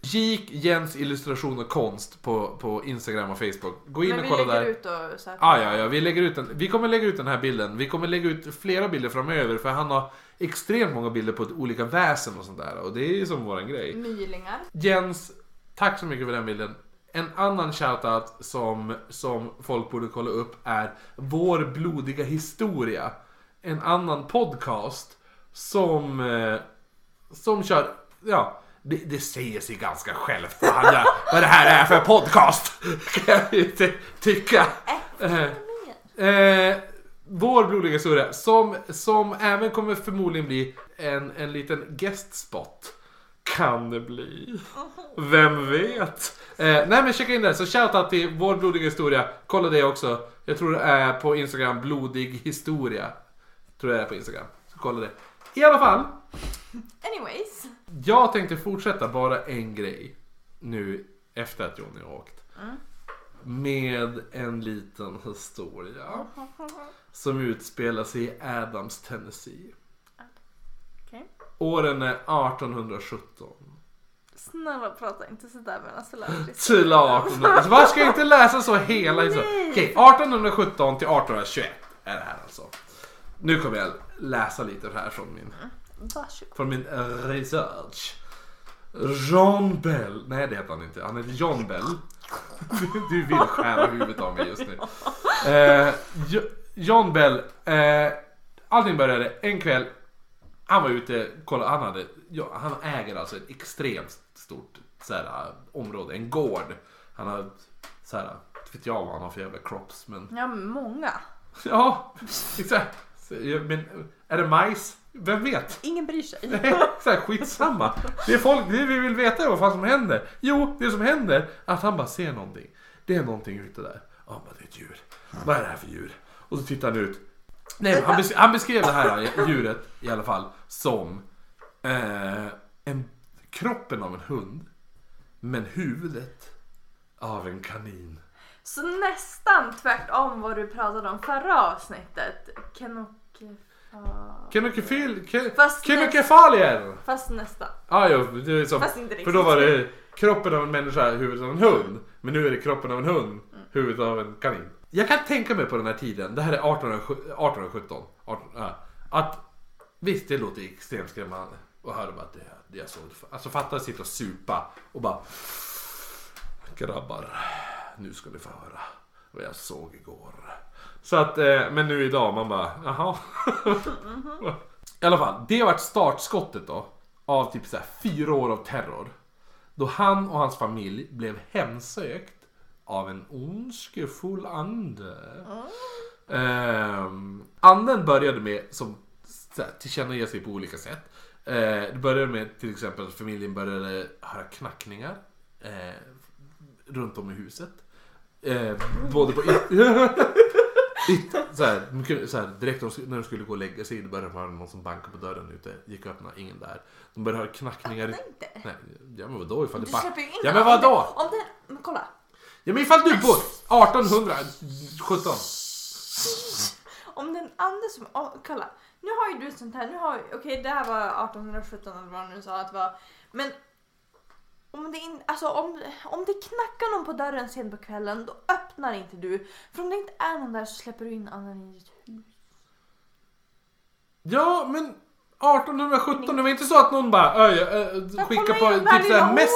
gick Jens illustration och konst på, på Instagram och Facebook. Gå in Men och vi kolla lägger där. ut och så här. Ah, ja, ja, vi lägger ut den. Vi kommer lägga ut den här bilden. Vi kommer lägga ut flera bilder framöver för han har extremt många bilder på olika väsen och sånt där. Och det är ju som våran grej. Mylingar. Jens, tack så mycket för den bilden. En annan shoutout som, som folk borde kolla upp är Vår blodiga historia. En annan podcast som, eh, som kör, ja, det, det säger sig ganska självt vad, vad det här är för podcast. Kan jag ju ty- tycka. Eh, Eh, vår blodiga historia som, som även kommer förmodligen bli en, en liten guestspot. Kan det bli? Vem vet? Eh, nej men checka in det. Så shoutout till vår blodiga historia. Kolla det också. Jag tror det är på Instagram, blodig historia. Tror jag det är på Instagram. Så kolla det. I alla fall. Anyways. Jag tänkte fortsätta bara en grej. Nu efter att Johnny har åkt. Med en liten historia. Som utspelar sig i Adams, Tennessee. Åren är 1817. Snälla prata inte sådär lär dig. Till 1800. Vad ska inte läsa så hela historien? Okej, 1817 till 1821 är det här alltså. Nu kommer jag läsa lite här från min, Varsågod. från min research. John Bell. Nej det heter han inte. Han heter John Bell. Du, vill skära huvudet av mig just nu. Eh, Jo- John Bell. Eh, allting började en kväll. Han var ute, kolla, han hade, ja, han äger alltså ett extremt stort så här, område, en gård. Han har så här, vet jag vad han har för jävla crops men Ja, många. ja, exakt. Men är det majs? Vem vet? Ingen bryr sig. så här, skitsamma. Det är folk, det vi vill veta är vad fan som händer. Jo, det som händer är att han bara ser någonting. Det är någonting ute där. Ja, men det är ett djur. Vad är det här för djur? Och så tittar han ut. Nej, han, bes- han beskrev det här djuret i alla fall som eh, en, kroppen av en hund. Men huvudet av en kanin. Så nästan tvärtom vad du pratade om förra avsnittet. Kenokefal. Kenokefil... Ke, Fast Kenokefalier! Fast nästan. Ah, jo, det är som, Fast inte riktigt. för då var det kroppen av en människa, huvudet av en hund. Men nu är det kroppen av en hund, huvudet av en kanin. Jag kan tänka mig på den här tiden, det här är 1817, 1817 18, ja, att visst det låter extremt skrämmande att höra bara att det, det jag såg. Alltså fatta att sitta och supa och bara Grabbar, nu ska ni få höra vad jag såg igår. Så att, eh, men nu idag man bara, jaha. I alla fall, det har varit startskottet då. Av typ så här fyra år av terror. Då han och hans familj blev hemsökt av en ondskefull ande. Ehm, anden började med, som tillkännager sig på olika sätt. Eh, det började med till exempel att familjen började höra knackningar. Eh, runt om i huset. Eh, både på It, så här, så här, direkt när de- skulle gå och lägga sig, började de höra någon som bankade på dörren ute. Gick och öppnade, ingen där. De började höra knackningar. Nej, inte. Nej, ja men vadå ifall Du det bara... släpper ju in Ja men vadå? Om den, men kolla. Ja men ifall du bor 1817. Om den ande som, oh, kolla. Nu har ju du ett sånt här, nu har okej det här var 1817 eller vad du sa att det var. Men om det, in, alltså, om, om det knackar någon på dörren sent på kvällen då öppnar öppnar inte du. För om det inte är någon där så släpper du in annan i ditt hus. Ja, men 1817, det var inte så att någon bara öj, äh, skickade på typ såhär mess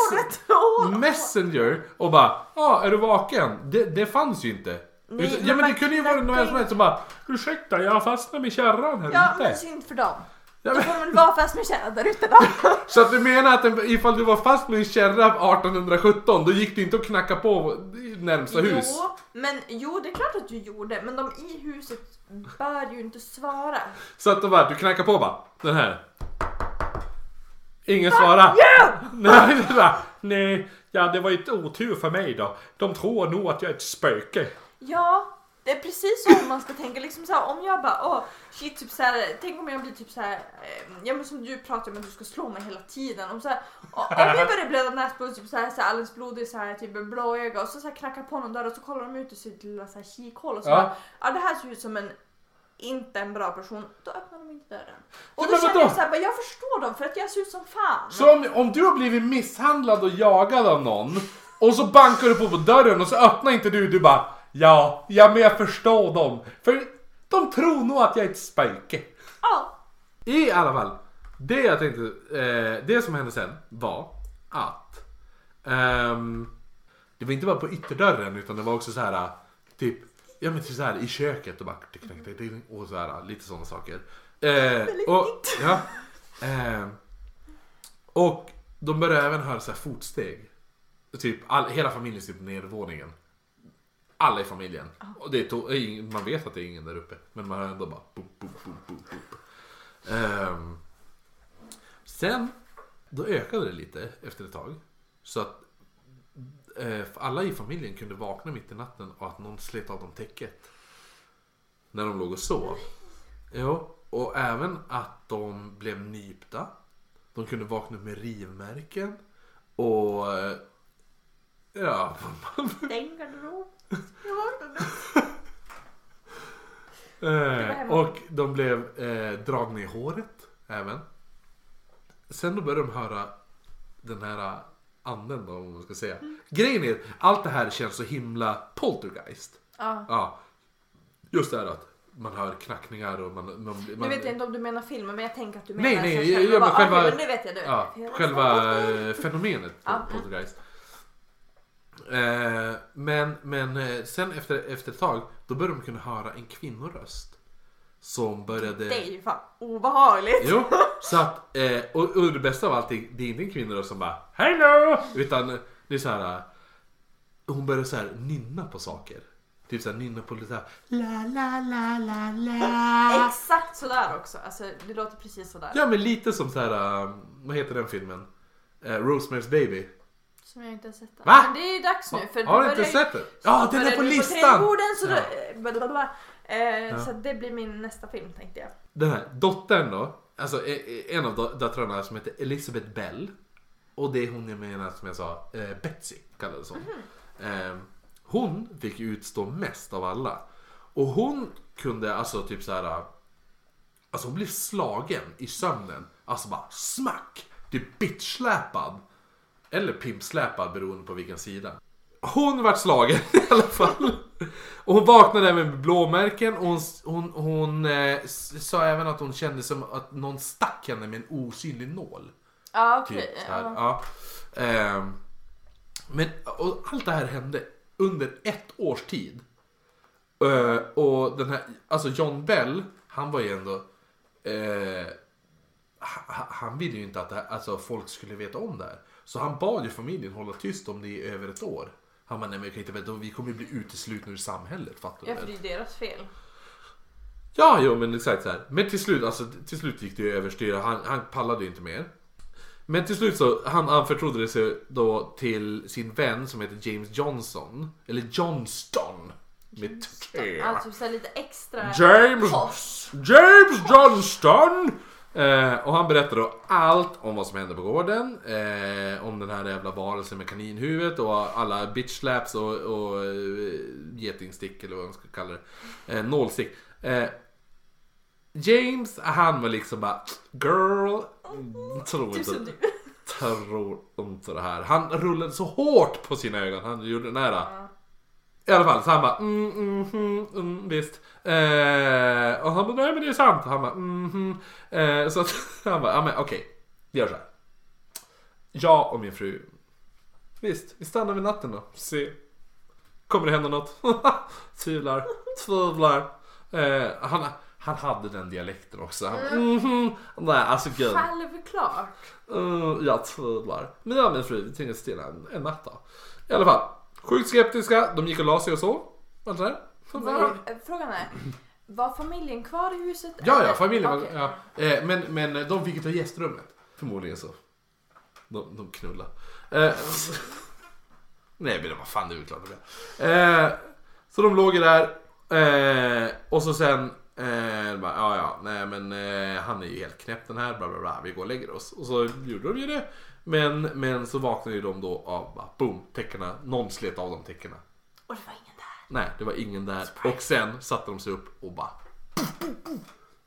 Messenger och bara ja, är du vaken? Det, det fanns ju inte. Nej, Utan, men ja men det kunde ju vara men någon som helst som bara Ursäkta, jag har fastnat med kärran här Ja, ute. men synd för dem. Ja, Då men, får de väl vara fast med kärran där ute då. så att du menar att en- ifall du var fast med en kärra 1817 då gick du inte att knacka på närmsta hus? Jo, men jo, det är klart att du gjorde. Men de i huset bör ju inte svara. Så att det var, du knackar på bara, den här. Ingen svarar. Nej, det nej, ja det var ett otur för mig då. De tror nog att jag är ett spöke. Ja, det är precis så man ska tänka. Liksom så här, om jag bara, åh shit, typ så här, tänk om jag blir typ så här, eh, ja men som du pratar om att du ska slå mig hela tiden. Om, så om jag börjar blöda näsblod, typ så här, så alldeles blodig, så här, typ blåöga och så, så knackar på någon dörr och så kollar de ut ur sitt lilla så här, kikhål och så Ja. bara, ja det här ser ut som en inte en bra person, då öppnar de inte dörren. Och då känner jag så här, jag förstår dem för att jag ser ut som fan. Så om, om du har blivit misshandlad och jagad av någon och så bankar du på, på dörren och så öppnar inte du, du bara ja, ja men jag förstår dem. För de tror nog att jag är ett spöke. Ja, I alla fall, det jag tänkte, eh, det som hände sen var att ehm, det var inte bara på ytterdörren utan det var också så här typ, ja men typ så här i köket och bara tick, tick, tick, och så här lite sådana saker. Eh, och, ja, ehm, och de började även höra så här fotsteg. Typ all, hela familjen sitter på nedervåningen. Alla i familjen. Och det är man vet att det är ingen där uppe. Men man hör ändå bara boop, boop, boop, boop, boop. Ehm, sen, då ökade det lite efter ett tag. Så att eh, alla i familjen kunde vakna mitt i natten och att någon slet av dem täcket. När de låg och sov. Jo, och även att de blev nypta. De kunde vakna upp med rivmärken. Och... Ja, stäng garderob. Eh, och de blev eh, dragna i håret även. Sen då började de höra den här anden då, om man ska säga. Grejen är, allt det här känns så himla poltergeist. Ja. Ja. Just det här att man hör knackningar och man... man, man Nu vet jag inte om du menar filmen men jag tänker att du menar Nej, nej, så jag- jag bara, själva- men nu vet jag det. Ja, jag själva eh, fenomenet Ja, mm. poltergeist. Eh, men men eh, sen efter, efter ett tag, då började de kunna höra en kvinnoröst. Som började... Det är ju fan obehagligt. Jo, så att, eh, och, och det bästa av allting, det är inte en kvinna som bara Hello! Utan det är så här. eh, Hon börjar så här nynna på saker. Typ så här nynna på lite så här, la la la la la. Exakt sådär också. Alltså det låter precis sådär. Ja men lite som så här, eh, vad heter den filmen? Eh, Rosemary's Baby. Som jag inte har sett. än. Va? Men det är ju dags nu. För Har du inte sett den? Ja, den är på listan! trädgården, så Ja. blablabla. Eh, Så det blir min nästa film tänkte jag. Den här dottern då, alltså eh, eh, en av döttrarna som heter Elizabeth Bell. Och det är hon jag menar som jag sa, eh, Betsy kallades hon. Eh, hon fick utstå mest av alla. Och hon kunde alltså typ så här. Alltså hon blev slagen i sömnen. Alltså bara smack! Typ bitchsläpad. Eller pimpsläpad beroende på vilken sida. Hon vart slagen i alla fall. Och hon vaknade även med blåmärken och hon, hon, hon eh, sa även att hon kände som att någon stack henne med en osynlig nål. Ja okej. Typ, så här. ja. Ja. Ehm, men och allt det här hände under ett års tid. Eh, och den här, alltså John Bell, han var ju ändå... eh, ha- han ville ju inte att det här, alltså, folk skulle veta om det här. Så han bad ju familjen hålla tyst om det i över ett år. Han bara, nej men jag kan inte veta, vi kommer ju bli uteslutna ur samhället, fattar du Ja för det är deras fel. Ja, jo men exakt så här. Men till slut, alltså, till slut gick det ju överstyr. Han, han pallade ju inte mer. Men till slut så han anförtrodde det sig då till sin vän som heter James Johnson. Eller Johnston. Med T. Alltså så lite extra James, posh. James Johnston! Eh, och han berättade då allt om vad som hände på gården. Eh, om den här jävla varelsen med kaninhuvudet och alla bitch-slaps och, och eh, getingstick eller vad man ska kalla det. Eh, nålstick. Eh, James, han var liksom bara Girl, tror Typ inte, tror inte det här. Han rullade så hårt på sina ögon. Han gjorde den här. I alla fall, så han bara mm, mm, mm, mm visst. Eh, och han bara nej men det är sant. Han bara mm, mm. Eh, så att, han bara ja men okej, vi gör så här. Jag och min fru, visst, vi stannar vid natten då. Se. Kommer det hända något? Tvivlar, tvivlar. Eh, han, han hade den dialekten också. Han, mhm, nej alltså gud. Självklart. Uh, jag tvivlar. Men jag och min fru vi tvingades stilla en, en natt då. I alla fall. Sjukt skeptiska. De gick och la sig och så. Allt det där. Var, eh, frågan är, var familjen kvar i huset? Ja, eller? ja, familjen var... Okej. Ja. Eh, men, men de fick ju ta gästrummet. Förmodligen så. De, de knullade. Eh, nej men vad fan det är väl klart de. Eh, så de låg ju där. Eh, och så sen... Eh, bara, ja ja, nej men eh, han är ju helt knäpp den här, bla bla bla, vi går och lägger oss. Och så gjorde de ju det. Men, men så vaknade ju de då av, bara, boom, täckena, någon slet av de täckena. Och det var ingen där. Nej, det var ingen där. Och sen satte de sig upp och bara...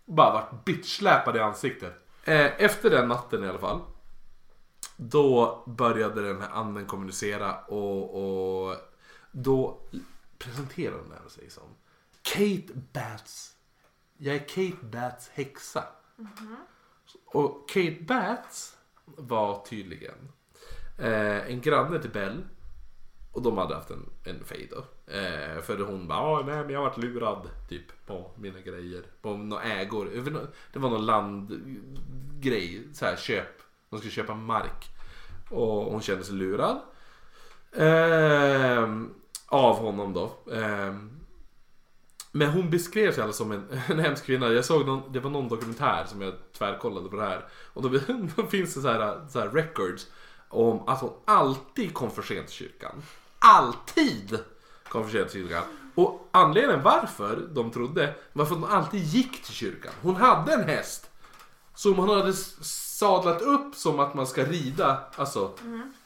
Bara vart bitchsläpade i ansiktet. Eh, efter den natten i alla fall. Då började den här anden kommunicera och, och då presenterade den sig som Kate Bats. Jag är Kate Bats häxa. Och Kate Bats var tydligen eh, en granne till Bell. Och de hade haft en, en fej då. Eh, för hon bara, "Ja, nej men jag har varit lurad typ på mina grejer. På några ägor. Det var någon landgrej, så här köp. De skulle köpa mark. Och hon kände sig lurad. Ehm, av honom då. Ehm, men hon beskrev sig alltså som en, en hemsk kvinna. Jag såg någon, det var någon dokumentär som jag tvärkollade på det här. Och då, då finns det så här, så här records om att hon alltid kom för sent till kyrkan. Alltid kom för sent till kyrkan. Och anledningen varför de trodde var för att hon alltid gick till kyrkan. Hon hade en häst som hon hade sadlat upp som att man ska rida. Alltså,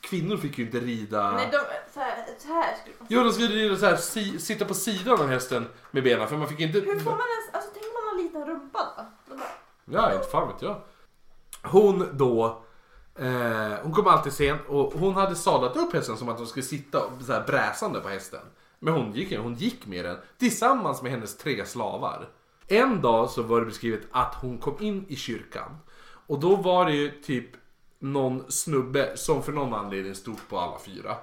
kvinnor fick ju inte rida. Nej, de, så här, så här skulle man Jo, de skulle rida så här, si, sitta på sidan av hästen med benen för man fick inte... Hur får man ens, alltså tänk man har en liten rumpa då? då bara, Ja, inte fan vet jag. Hon då, eh, hon kom alltid sent och hon hade sadlat upp hästen som att hon skulle sitta så här bräsande på hästen. Men hon gick, hon gick med den tillsammans med hennes tre slavar. En dag så var det beskrivet att hon kom in i kyrkan och då var det ju typ någon snubbe som för någon anledning stod på alla fyra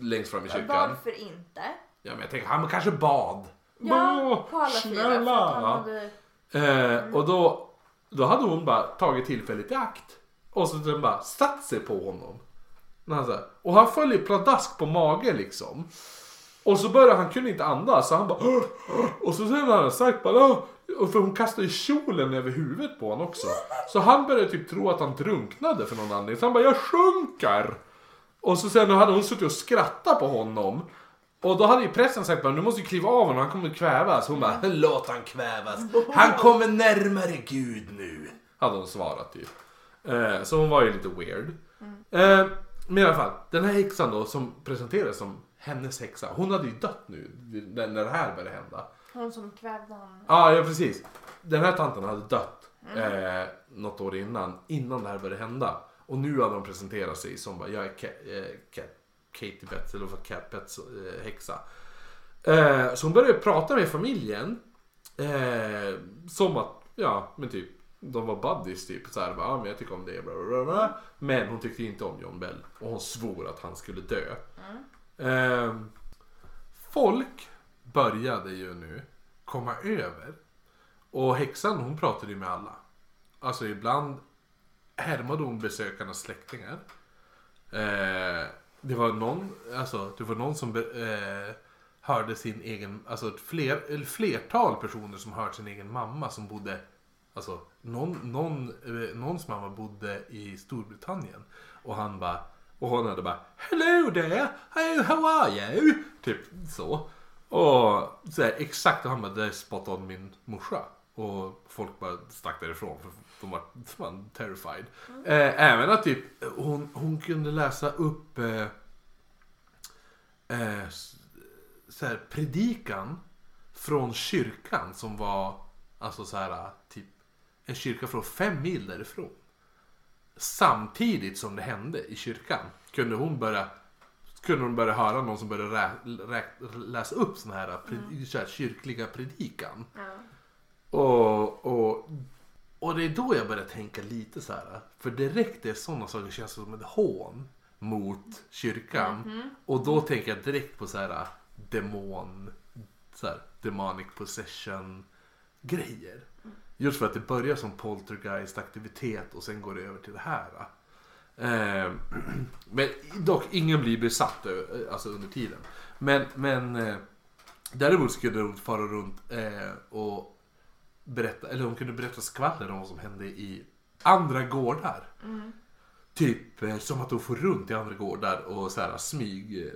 längst fram i kyrkan. varför inte? Ja men jag tänker han kanske bad. Ja, på alla fyra. För att han hade, Eh, och då, då hade hon bara tagit tillfället i akt. Och så den bara satt sig på honom. När han så här, och han föll ju pladask på mage liksom. Och så började han kunde inte andas så han bara. Och så sen han sagt bara "Åh." Och för hon kastade ju kjolen över huvudet på honom också. Så han började typ tro att han drunknade för någon anledning. Så han bara jag sjunker. Och så sen hade hon suttit och skrattat på honom. Och då hade ju prästen sagt du måste ju kliva av honom, han kommer kvävas. Hon bara låt han kvävas. Han kommer närmare Gud nu. Hade hon svarat typ. Eh, så hon var ju lite weird. Eh, men i alla fall, den här häxan då som presenterades som hennes häxa. Hon hade ju dött nu när när det här började hända. Hon som kvävde honom. Ja, ja precis. Den här tanten hade dött eh, något år innan, innan det här började hända. Och nu hade de presenterat sig som bara, jag är Ka- eh, Ka- Katie Betts, eller vad Cat Betts eh, häxa. Eh, så hon började prata med familjen. Eh, som att, ja men typ, de var buddies typ. Så här, bara, ja, men jag tycker om det, bla, bla, bla. Men hon tyckte inte om John Bell. Och hon svor att han skulle dö. Eh, folk började ju nu komma över. Och häxan hon pratade ju med alla. Alltså ibland härmade hon besökarnas släktingar. Eh, det var någon, alltså det var någon som be, eh, hörde sin egen, alltså ett fler, eller flertal personer som hört sin egen mamma som bodde Alltså någon, någon, eh, någons mamma bodde i Storbritannien. Och han bara och hon hade bara Hello there, hey, how are you? Typ så. Och så här, exakt och han bara det är spot on min morsa. Och folk bara stack därifrån för de var, fan terrified. terrified. Eh, även att typ hon, hon kunde läsa upp eh, eh, så här, predikan från kyrkan som var alltså så här typ en kyrka från fem mil därifrån. Samtidigt som det hände i kyrkan kunde hon börja kunde de börja höra någon som började rä, rä, läsa upp såna här, pred, så här kyrkliga predikan. Ja. Och, och, och det är då jag börjar tänka lite så här. För direkt är sådana saker känns som ett hån mot kyrkan. Och då tänker jag direkt på så här demon, så här, demonic possession grejer. Just för att det börjar som poltergeist aktivitet och sen går det över till det här. Eh, men dock, ingen blir besatt eh, alltså under tiden. Men, men eh, däremot skulle de fara runt eh, och berätta, eller de kunde berätta skvaller om vad som hände i andra gårdar. Typ eh, som att de får runt i andra gårdar och så här smyg eh,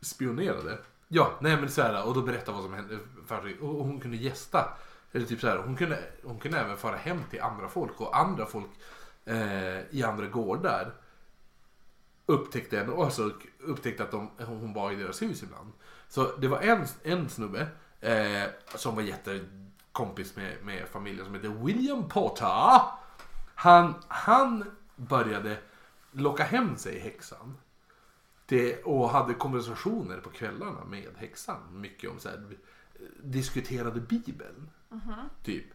spionerade. Ja, nej men så här och då berätta vad som hände för sig. Och och hon kunde gästa. Eller typ så här, hon kunde, hon kunde även fara hem till andra folk och andra folk eh, i andra gårdar upptäckte henne och alltså upptäckte att de, hon var i deras hus ibland. Så det var en, en snubbe eh, som var jättekompis med, med familjen som heter William Potter. Han, han började locka hem sig häxan. Det, och hade konversationer på kvällarna med häxan. Mycket om så här, diskuterade bibeln. Typ.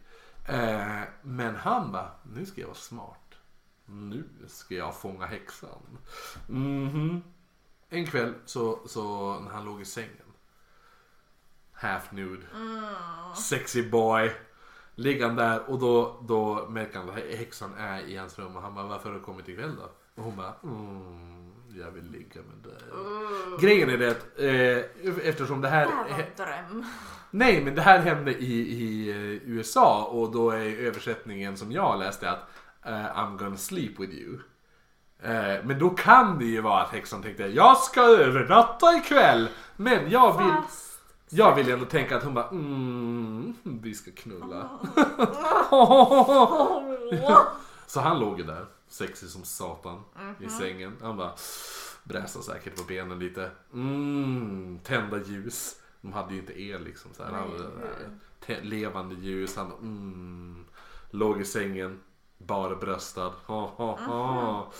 Eh, men han bara, nu ska jag vara smart. Nu ska jag fånga häxan. Mhm. En kväll så, så när han låg i sängen. Half nude. Sexy boy. Ligger han där och då, då märker han att häxan är i hans rum och han bara varför har du kommit ikväll då? Och hon bara mm, jag vill ligga med dig. Grejen är det att eh, eftersom det här... Det här var en dröm. Nej, men det här hände i, i eh, USA och då är översättningen som jag läste att eh, I'm gonna sleep with you. Eh, men då kan det ju vara att häxan tänkte jag ska övernatta ikväll. Men jag vill, Fast... jag vill ändå tänka att hon bara mm, vi ska knulla. Så han låg ju där, sexig som satan i sängen. Han bara bräsade säkert på benen lite. Mm, tända ljus. De hade ju inte el liksom. Så här. Han, levande ljus. Han mm, låg i sängen, barbröstad. Ha, ha, ha.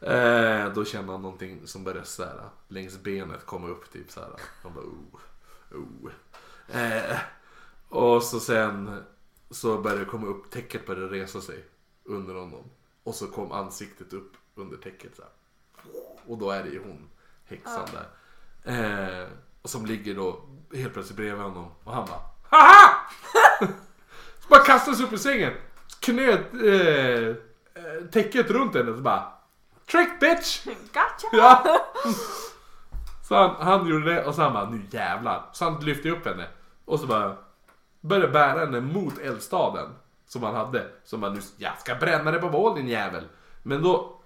Eh, då kände han någonting som började så här, längs benet komma upp typ så här. Han bara oh, oh. Eh, och så sen så började det komma upp, täcket började resa sig under honom. Och så kom ansiktet upp under täcket så här. Och då är det ju hon, häxan där. Eh, och som ligger då helt plötsligt bredvid honom. Och han bara HAHA! så bara kastade sig upp i sängen. Knöt eh, eh, täcket runt henne och så bara Trick bitch! Gotcha! Ja. Så han, han gjorde det och så han bara nu jävlar. Så han lyfte upp henne. Och så bara började bära henne mot eldstaden. Som han hade. Som han nu, jag ska bränna det på bål din jävel. Men då,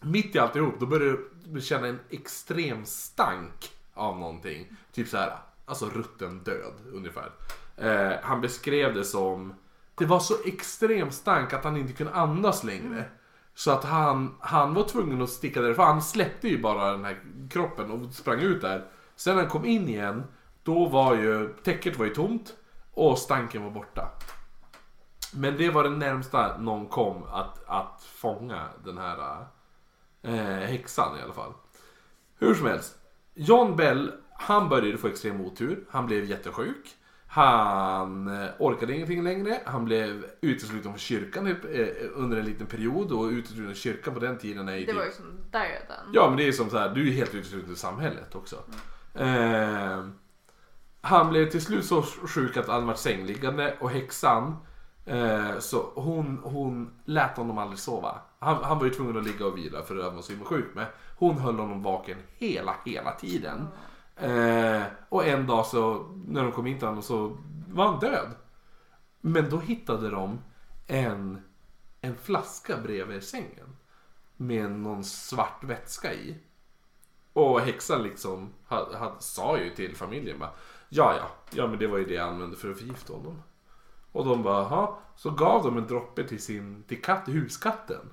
mitt i alltihop, då började du känna en extrem stank av någonting. Typ så här, alltså rutten död ungefär. Eh, han beskrev det som, det var så extrem stank att han inte kunde andas längre. Så att han, han var tvungen att sticka därifrån. Han släppte ju bara den här kroppen och sprang ut där. Sen när han kom in igen, då var ju täcket var ju tomt och stanken var borta. Men det var det närmsta någon kom att, att fånga den här eh, häxan i alla fall. Hur som helst. John Bell, han började få extrem otur. Han blev jättesjuk. Han eh, orkade ingenting längre. Han blev utesluten från kyrkan eh, under en liten period. Och utesluten från kyrkan på den tiden är ju Det typ var ju som döden. Ja men det är som så här, du är helt utesluten i samhället också. Eh, han blev till slut så sjuk att han var sängliggande och häxan eh, så hon, hon lät honom aldrig sova. Han, han var ju tvungen att ligga och vila för att han var så himla sjuk. Men hon höll honom vaken hela, hela tiden. Eh, och en dag så när de kom in till honom så var han död. Men då hittade de en, en flaska bredvid sängen. Med någon svart vätska i. Och häxan liksom ha, ha, sa ju till familjen bara Ja ja, ja men det var ju det jag använde för att förgifta honom. Och de bara Jaha, så gav de en droppe till sin till katt, huskatten.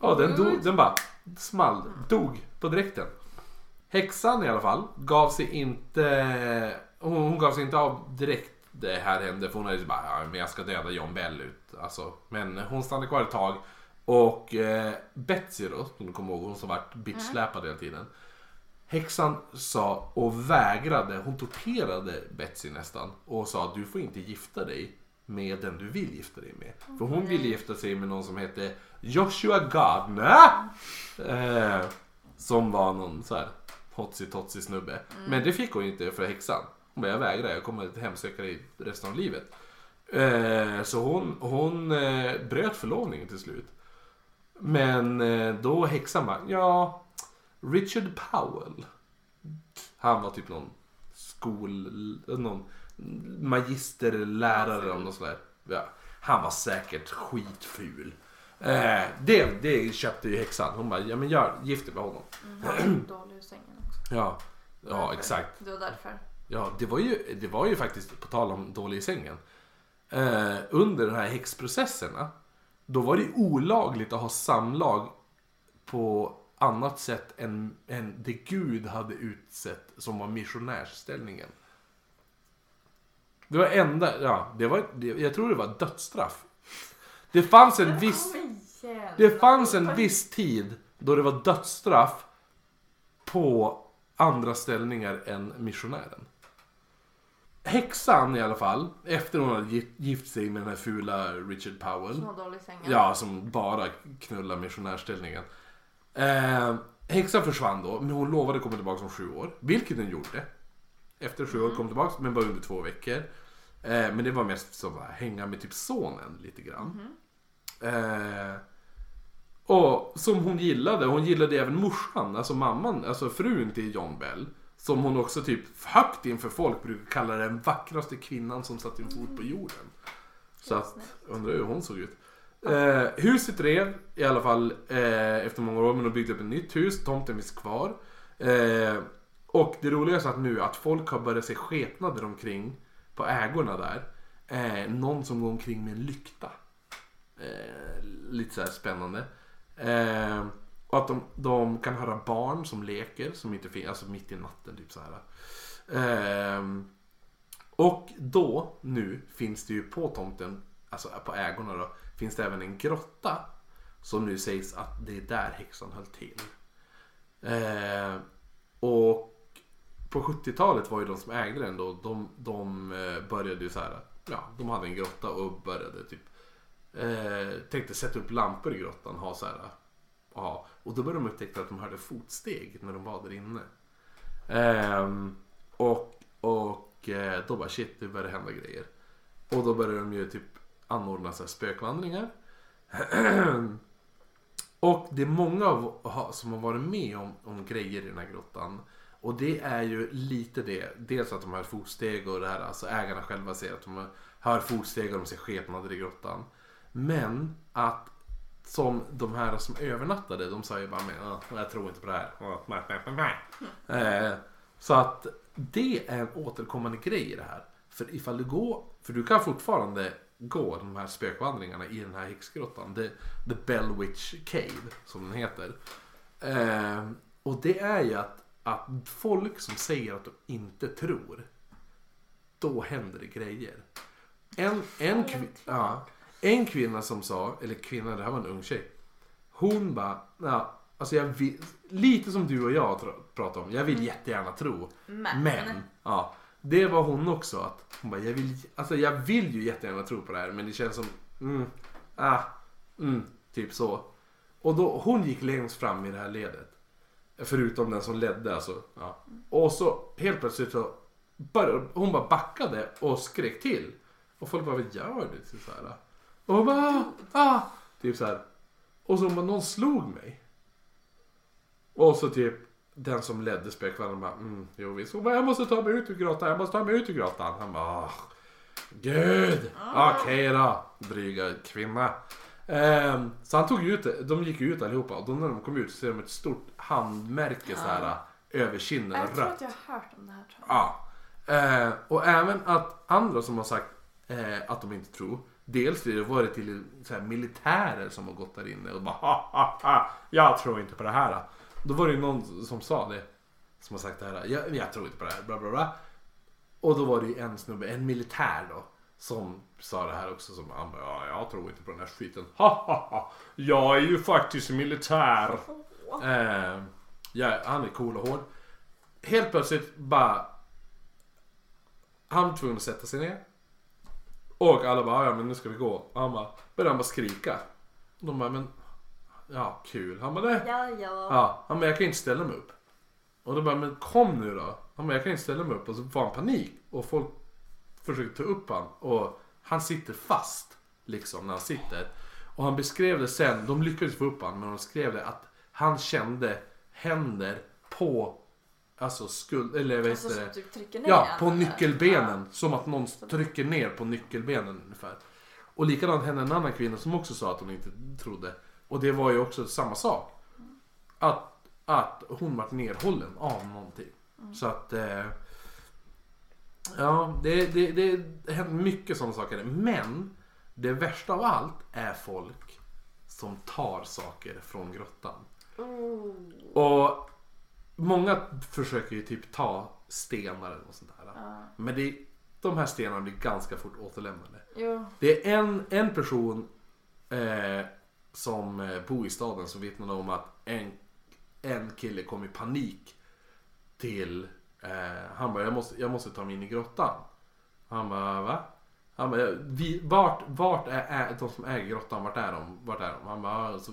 Ja den, dog, den bara small, dog på direkten. Häxan i alla fall gav sig inte, hon, hon gav sig inte av direkt det här hände för hon hade ju bara ja, men jag ska döda John Bell ut. Alltså, men hon stannade kvar ett tag och eh, Betsy då, som du kommer ihåg, hon som vart bitchsläpad hela tiden. Häxan sa och vägrade, hon torterade Betsy nästan och sa du får inte gifta dig med den du vill gifta dig med. För hon ville gifta sig med någon som hette Joshua Gardner. Eh, som var någon så här hotsy totsy snubbe. Men det fick hon inte för häxan. Hon bara, jag vägrar, jag kommer att hemsöka dig resten av livet. Eh, så hon, hon eh, bröt förlovningen till slut. Men eh, då häxan bara, ja, Richard Powell. Han var typ någon skol... Någon magisterlärare eller något sådär. Ja, han var säkert skitful. Eh, det, det köpte ju häxan. Hon bara, ja men gör, gift dig med honom. Mm, dålig i sängen också. Ja, ja exakt. Det var därför. Ja, det var ju, det var ju faktiskt, på tal om dålig i sängen. Eh, under de här häxprocesserna, då var det olagligt att ha samlag på annat sätt än, än det Gud hade utsett som var missionärsställningen. Det var enda, ja, det var, jag tror det var dödsstraff. Det fanns en viss... Det fanns en viss tid då det var dödsstraff på andra ställningar än missionären. Häxan i alla fall, efter hon hade gift- sig med den här fula Richard Powell. Som var dålig i sängen. Ja, som bara knullar missionärställningen. Eh, häxan försvann då, men hon lovade komma tillbaka om sju år. Vilket hon gjorde. Efter sju år kom tillbaka, men bara under två veckor. Eh, men det var mest som att hänga med typ sonen lite grann. Eh, och som hon gillade, hon gillade även morsan, alltså mamman, alltså frun till John Bell. Som hon också typ högt inför folk brukar kalla den vackraste kvinnan som satt sin fot på jorden. Så att, undrar hur hon såg ut. Eh, huset rev i alla fall eh, efter många år men de byggde upp ett nytt hus, tomten finns kvar. Eh, och det roliga är att nu att folk har börjat se skepnader omkring på ägorna där. Eh, någon som går omkring med en lykta. Eh, lite så här spännande. Eh, och att de, de kan höra barn som leker, som inte finns, alltså mitt i natten typ så här. Eh, och då, nu, finns det ju på tomten, alltså på ägorna då, finns det även en grotta. Som nu sägs att det är där häxan höll till. Eh, och på 70-talet var ju de som ägde den då, de, de eh, började ju så här, ja, de hade en grotta och började typ eh, tänkte sätta upp lampor i grottan, ha så här, eh, ja, och då började de upptäcka att de hörde fotsteg när de var där inne. Eh, och och eh, då bara shit, det hända grejer. Och då började de ju typ anordna så här spökvandringar. och det är många av, som har varit med om, om grejer i den här grottan. Och det är ju lite det. Dels att de hör fotsteg och det här, alltså ägarna själva ser att de hör fotsteg och de ser skepnader i grottan. Men att som de här som övernattade, de sa ju bara "Ja, jag tror inte på det här. Eh, så att det är en återkommande grej i det här. För ifall du går, för du kan fortfarande gå de här spökvandringarna i den här häxgrottan. The, the Bellwitch Cave som den heter. Eh, och det är ju att, att folk som säger att de inte tror, då händer det grejer. En, en, kvi- ja, en kvinna som sa, eller kvinna, det här var en ung tjej. Hon bara, ja, alltså jag vill, lite som du och jag pratar om, jag vill jättegärna tro. Men. Men, ja. Det var hon också att hon bara, jag vill, alltså jag vill ju jättegärna tro på det här men det känns som, mm, ah, mm, typ så. Och då, hon gick längst fram i det här ledet. Förutom den som ledde alltså. Ja. Och så helt plötsligt så började, hon bara backade och skrek till. Och folk bara, vad gör du? Så här. Och hon bara, ah, ah, typ så här. Och så hon bara, någon slog mig. Och så typ den som ledde spökvandringen bara, mm, jo visst. Hon bara, jag måste ta mig ut ur grottan, jag måste ta mig ut ur grottan. Han bara, ah, gud, okej då, dryga kvinna. Ehm, så han tog ut det, de gick ut allihopa och då när de kom ut så ser de ett stort handmärke så här över kinden, Jag tror rött. att jag har hört om det här. Tror jag. Ja. Eh, och även att andra som har sagt eh, att de inte tror. Dels det var det till så här, militärer som har gått där inne och bara ha, ha, ha, jag tror inte på det här. Då var det ju någon som sa det. Som har sagt det här. Jag, jag tror inte på det här. Bla, bla, bla. Och då var det ju en snubbe, en militär då. Som sa det här också. Som han bara, ja, jag tror inte på den här skiten. Ha, ha, ha. Jag är ju faktiskt militär. Eh, ja, han är cool och hård. helt plötsligt bara... Han var tvungen att sätta sig ner. Och alla bara, ja men nu ska vi gå. Och han bara, började han bara skrika. De bara, men... Ja, kul. Han bara, nej. Ja, ja. Ja, han bara, jag kan inte ställa mig upp. Och då bara, men kom nu då. Han bara, jag kan inte ställa mig upp. Och så får han panik. Och folk försöker ta upp han. Och han sitter fast. Liksom när han sitter. Och han beskrev det sen, de lyckades få upp han. Men de skrev det att han kände händer på Alltså skuld, eller vad Alltså, heter så det? typ trycker ner Ja, på nyckelbenen. Som att någon trycker ner på nyckelbenen ungefär. Och likadant hände en annan kvinna som också sa att hon inte trodde. Och det var ju också samma sak. Att, att hon vart nerhållen av någonting. Så att... Eh, ja, det, det, det händer mycket sådana saker. Men det värsta av allt är folk som tar saker från grottan. Oh. Och många försöker ju typ ta stenar och sånt där. Ja. Men det, de här stenarna blir ganska fort återlämnade. Jo. Det är en, en person eh, som eh, bor i staden som vittnade om att en, en kille kom i panik till... Eh, han bara, jag måste, jag måste ta mig in i grottan. Han bara, va? Han bara, vi, vart, vart är, är de som äger grottan? Vart är de? Vart är de? Han bara, så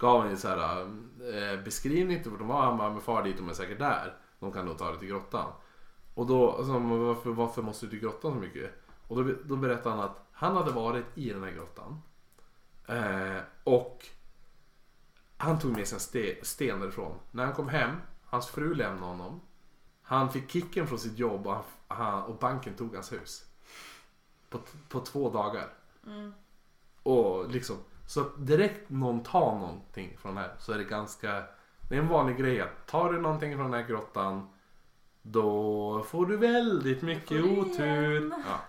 gav han ju så här eh, beskrivning till vart de var. Han bara, men far dit, de är säkert där. De kan nog ta dig till grottan. Och då, alltså, varför, varför måste du till grottan så mycket? Och då, då berättade han att han hade varit i den här grottan. Eh, och han tog med sig en ste, sten därifrån. När han kom hem, hans fru lämnade honom. Han fick kicken från sitt jobb och, han, och banken tog hans hus. På, på två dagar. Mm. Och liksom, så att direkt någon tar någonting från det här så är det ganska, det är en vanlig grej att tar du någonting från den här grottan då får du väldigt mycket otur. Ja.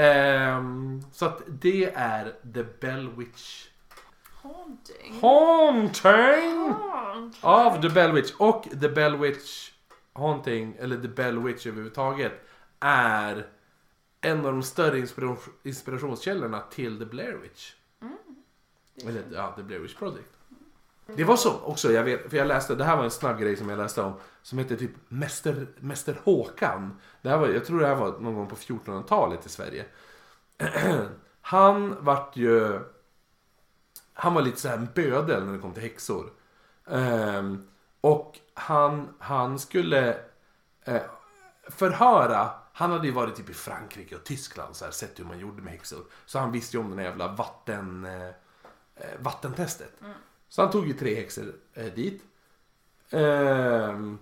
Ehm, så att det är The Bell Witch. Haunting. Haunting! Haunting. Av The Bell Witch. Och The Bell Witch Haunting, eller The Bell Witch överhuvudtaget, är en av de större inspiration, inspirationskällorna till The Blair Witch. Eller ja, The Blair Witch Project. Det var så också, jag vet, för jag läste, det här var en snabb grej som jag läste om, som hette typ Mäster, Mäster Håkan. Det här var, jag tror det här var någon gång på 1400-talet i Sverige. Han vart ju, han var lite så här en bödel när det kom till häxor. Ehm, och han, han skulle eh, förhöra, han hade ju varit typ i Frankrike och Tyskland så här, sett hur man gjorde med häxor. Så han visste ju om den här jävla vatten, eh, eh, vattentestet. Så han tog ju tre häxor eh, dit. Ehm,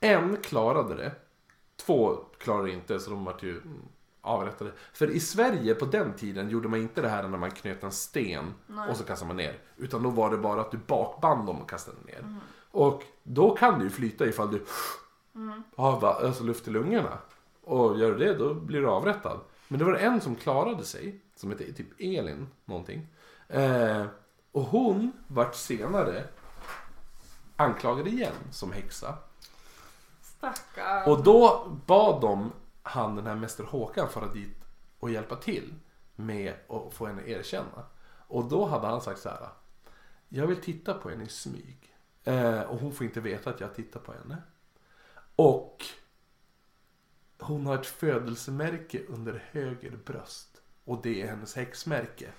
en klarade det. Två klarade inte så de vart ju mm, avrättade. För i Sverige på den tiden gjorde man inte det här när man knöt en sten Nej. och så kastade man ner. Utan då var det bara att du bakband dem och kastade ner. Och då kan du ju flyta ifall du har va- alltså luft i lungorna. Och gör du det då blir du avrättad. Men det var en som klarade sig, som hette typ Elin någonting. Eh, och hon vart senare anklagad igen som häxa. Stackarn. Och då bad de han, den här Mäster Håkan, fara dit och hjälpa till med att få henne erkänna. Och då hade han sagt så här. Jag vill titta på henne i smyg. Eh, och hon får inte veta att jag tittar på henne. Och hon har ett födelsemärke under höger bröst. Och det är hennes häxmärke.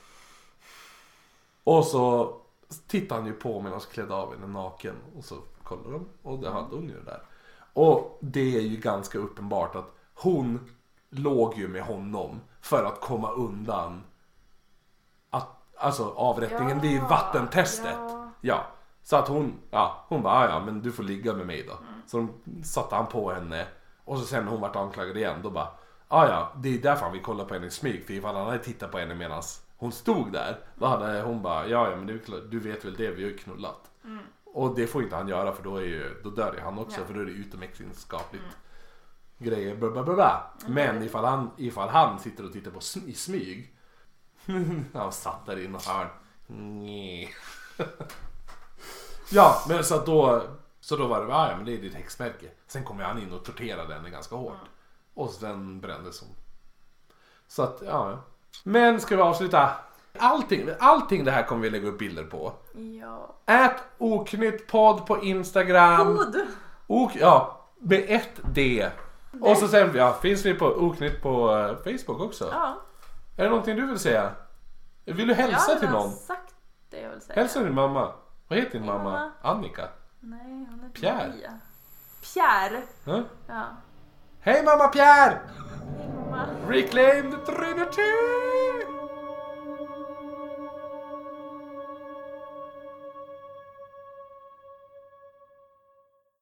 Och så tittar han ju på medan hon klädde av henne naken. Och så kollar de och det hade hon ju där. Och det är ju ganska uppenbart att hon låg ju med honom för att komma undan att, alltså avrättningen, det är ju vattentestet. Ja. Ja, så att hon, ja, hon bara, "Ah, ja men du får ligga med mig då. Så de satte han på henne och så sen när hon vart anklagad igen då bara, ja ja, det är därför han vill kolla på henne i smyg. För ifall han hade tittat på henne medan hon stod där, då hade hon bara, ja ja men det är klart, du vet väl det, vi har ju knullat. Och det får inte han göra för då, är ju, då dör ju han också Ja. för då är det utomäktenskapligt grejer. Bla, bla, bla, bla. Men ifall han, ifall han sitter och tittar på sm- i smyg. han satt där i något hörn. Ja, men så att då, så då var det, "Ah, ja men det är ditt häxmärke. Sen kom han in och torterade henne ganska hårt. Och sen brändes hon. Så att, ja. Men ska vi avsluta? Allting, allting det här kommer vi lägga upp bilder på. Ja. Ät oknytt podd på Instagram. God! Ok, ja, Med ett D. Och så sen ja, finns vi på Oknytt på eh, Facebook också. Ja, Är det någonting du vill säga? Vill du jag hälsa har till någon? sagt det jag vill säga. Hälsa din mamma. Vad heter din Hej, mamma? mamma. Annika? Nej, hon heter Pierre. Maria. Pierre. Ja. Ja. Hej mamma Pierre! Hej mamma. Reclaim the Trinity!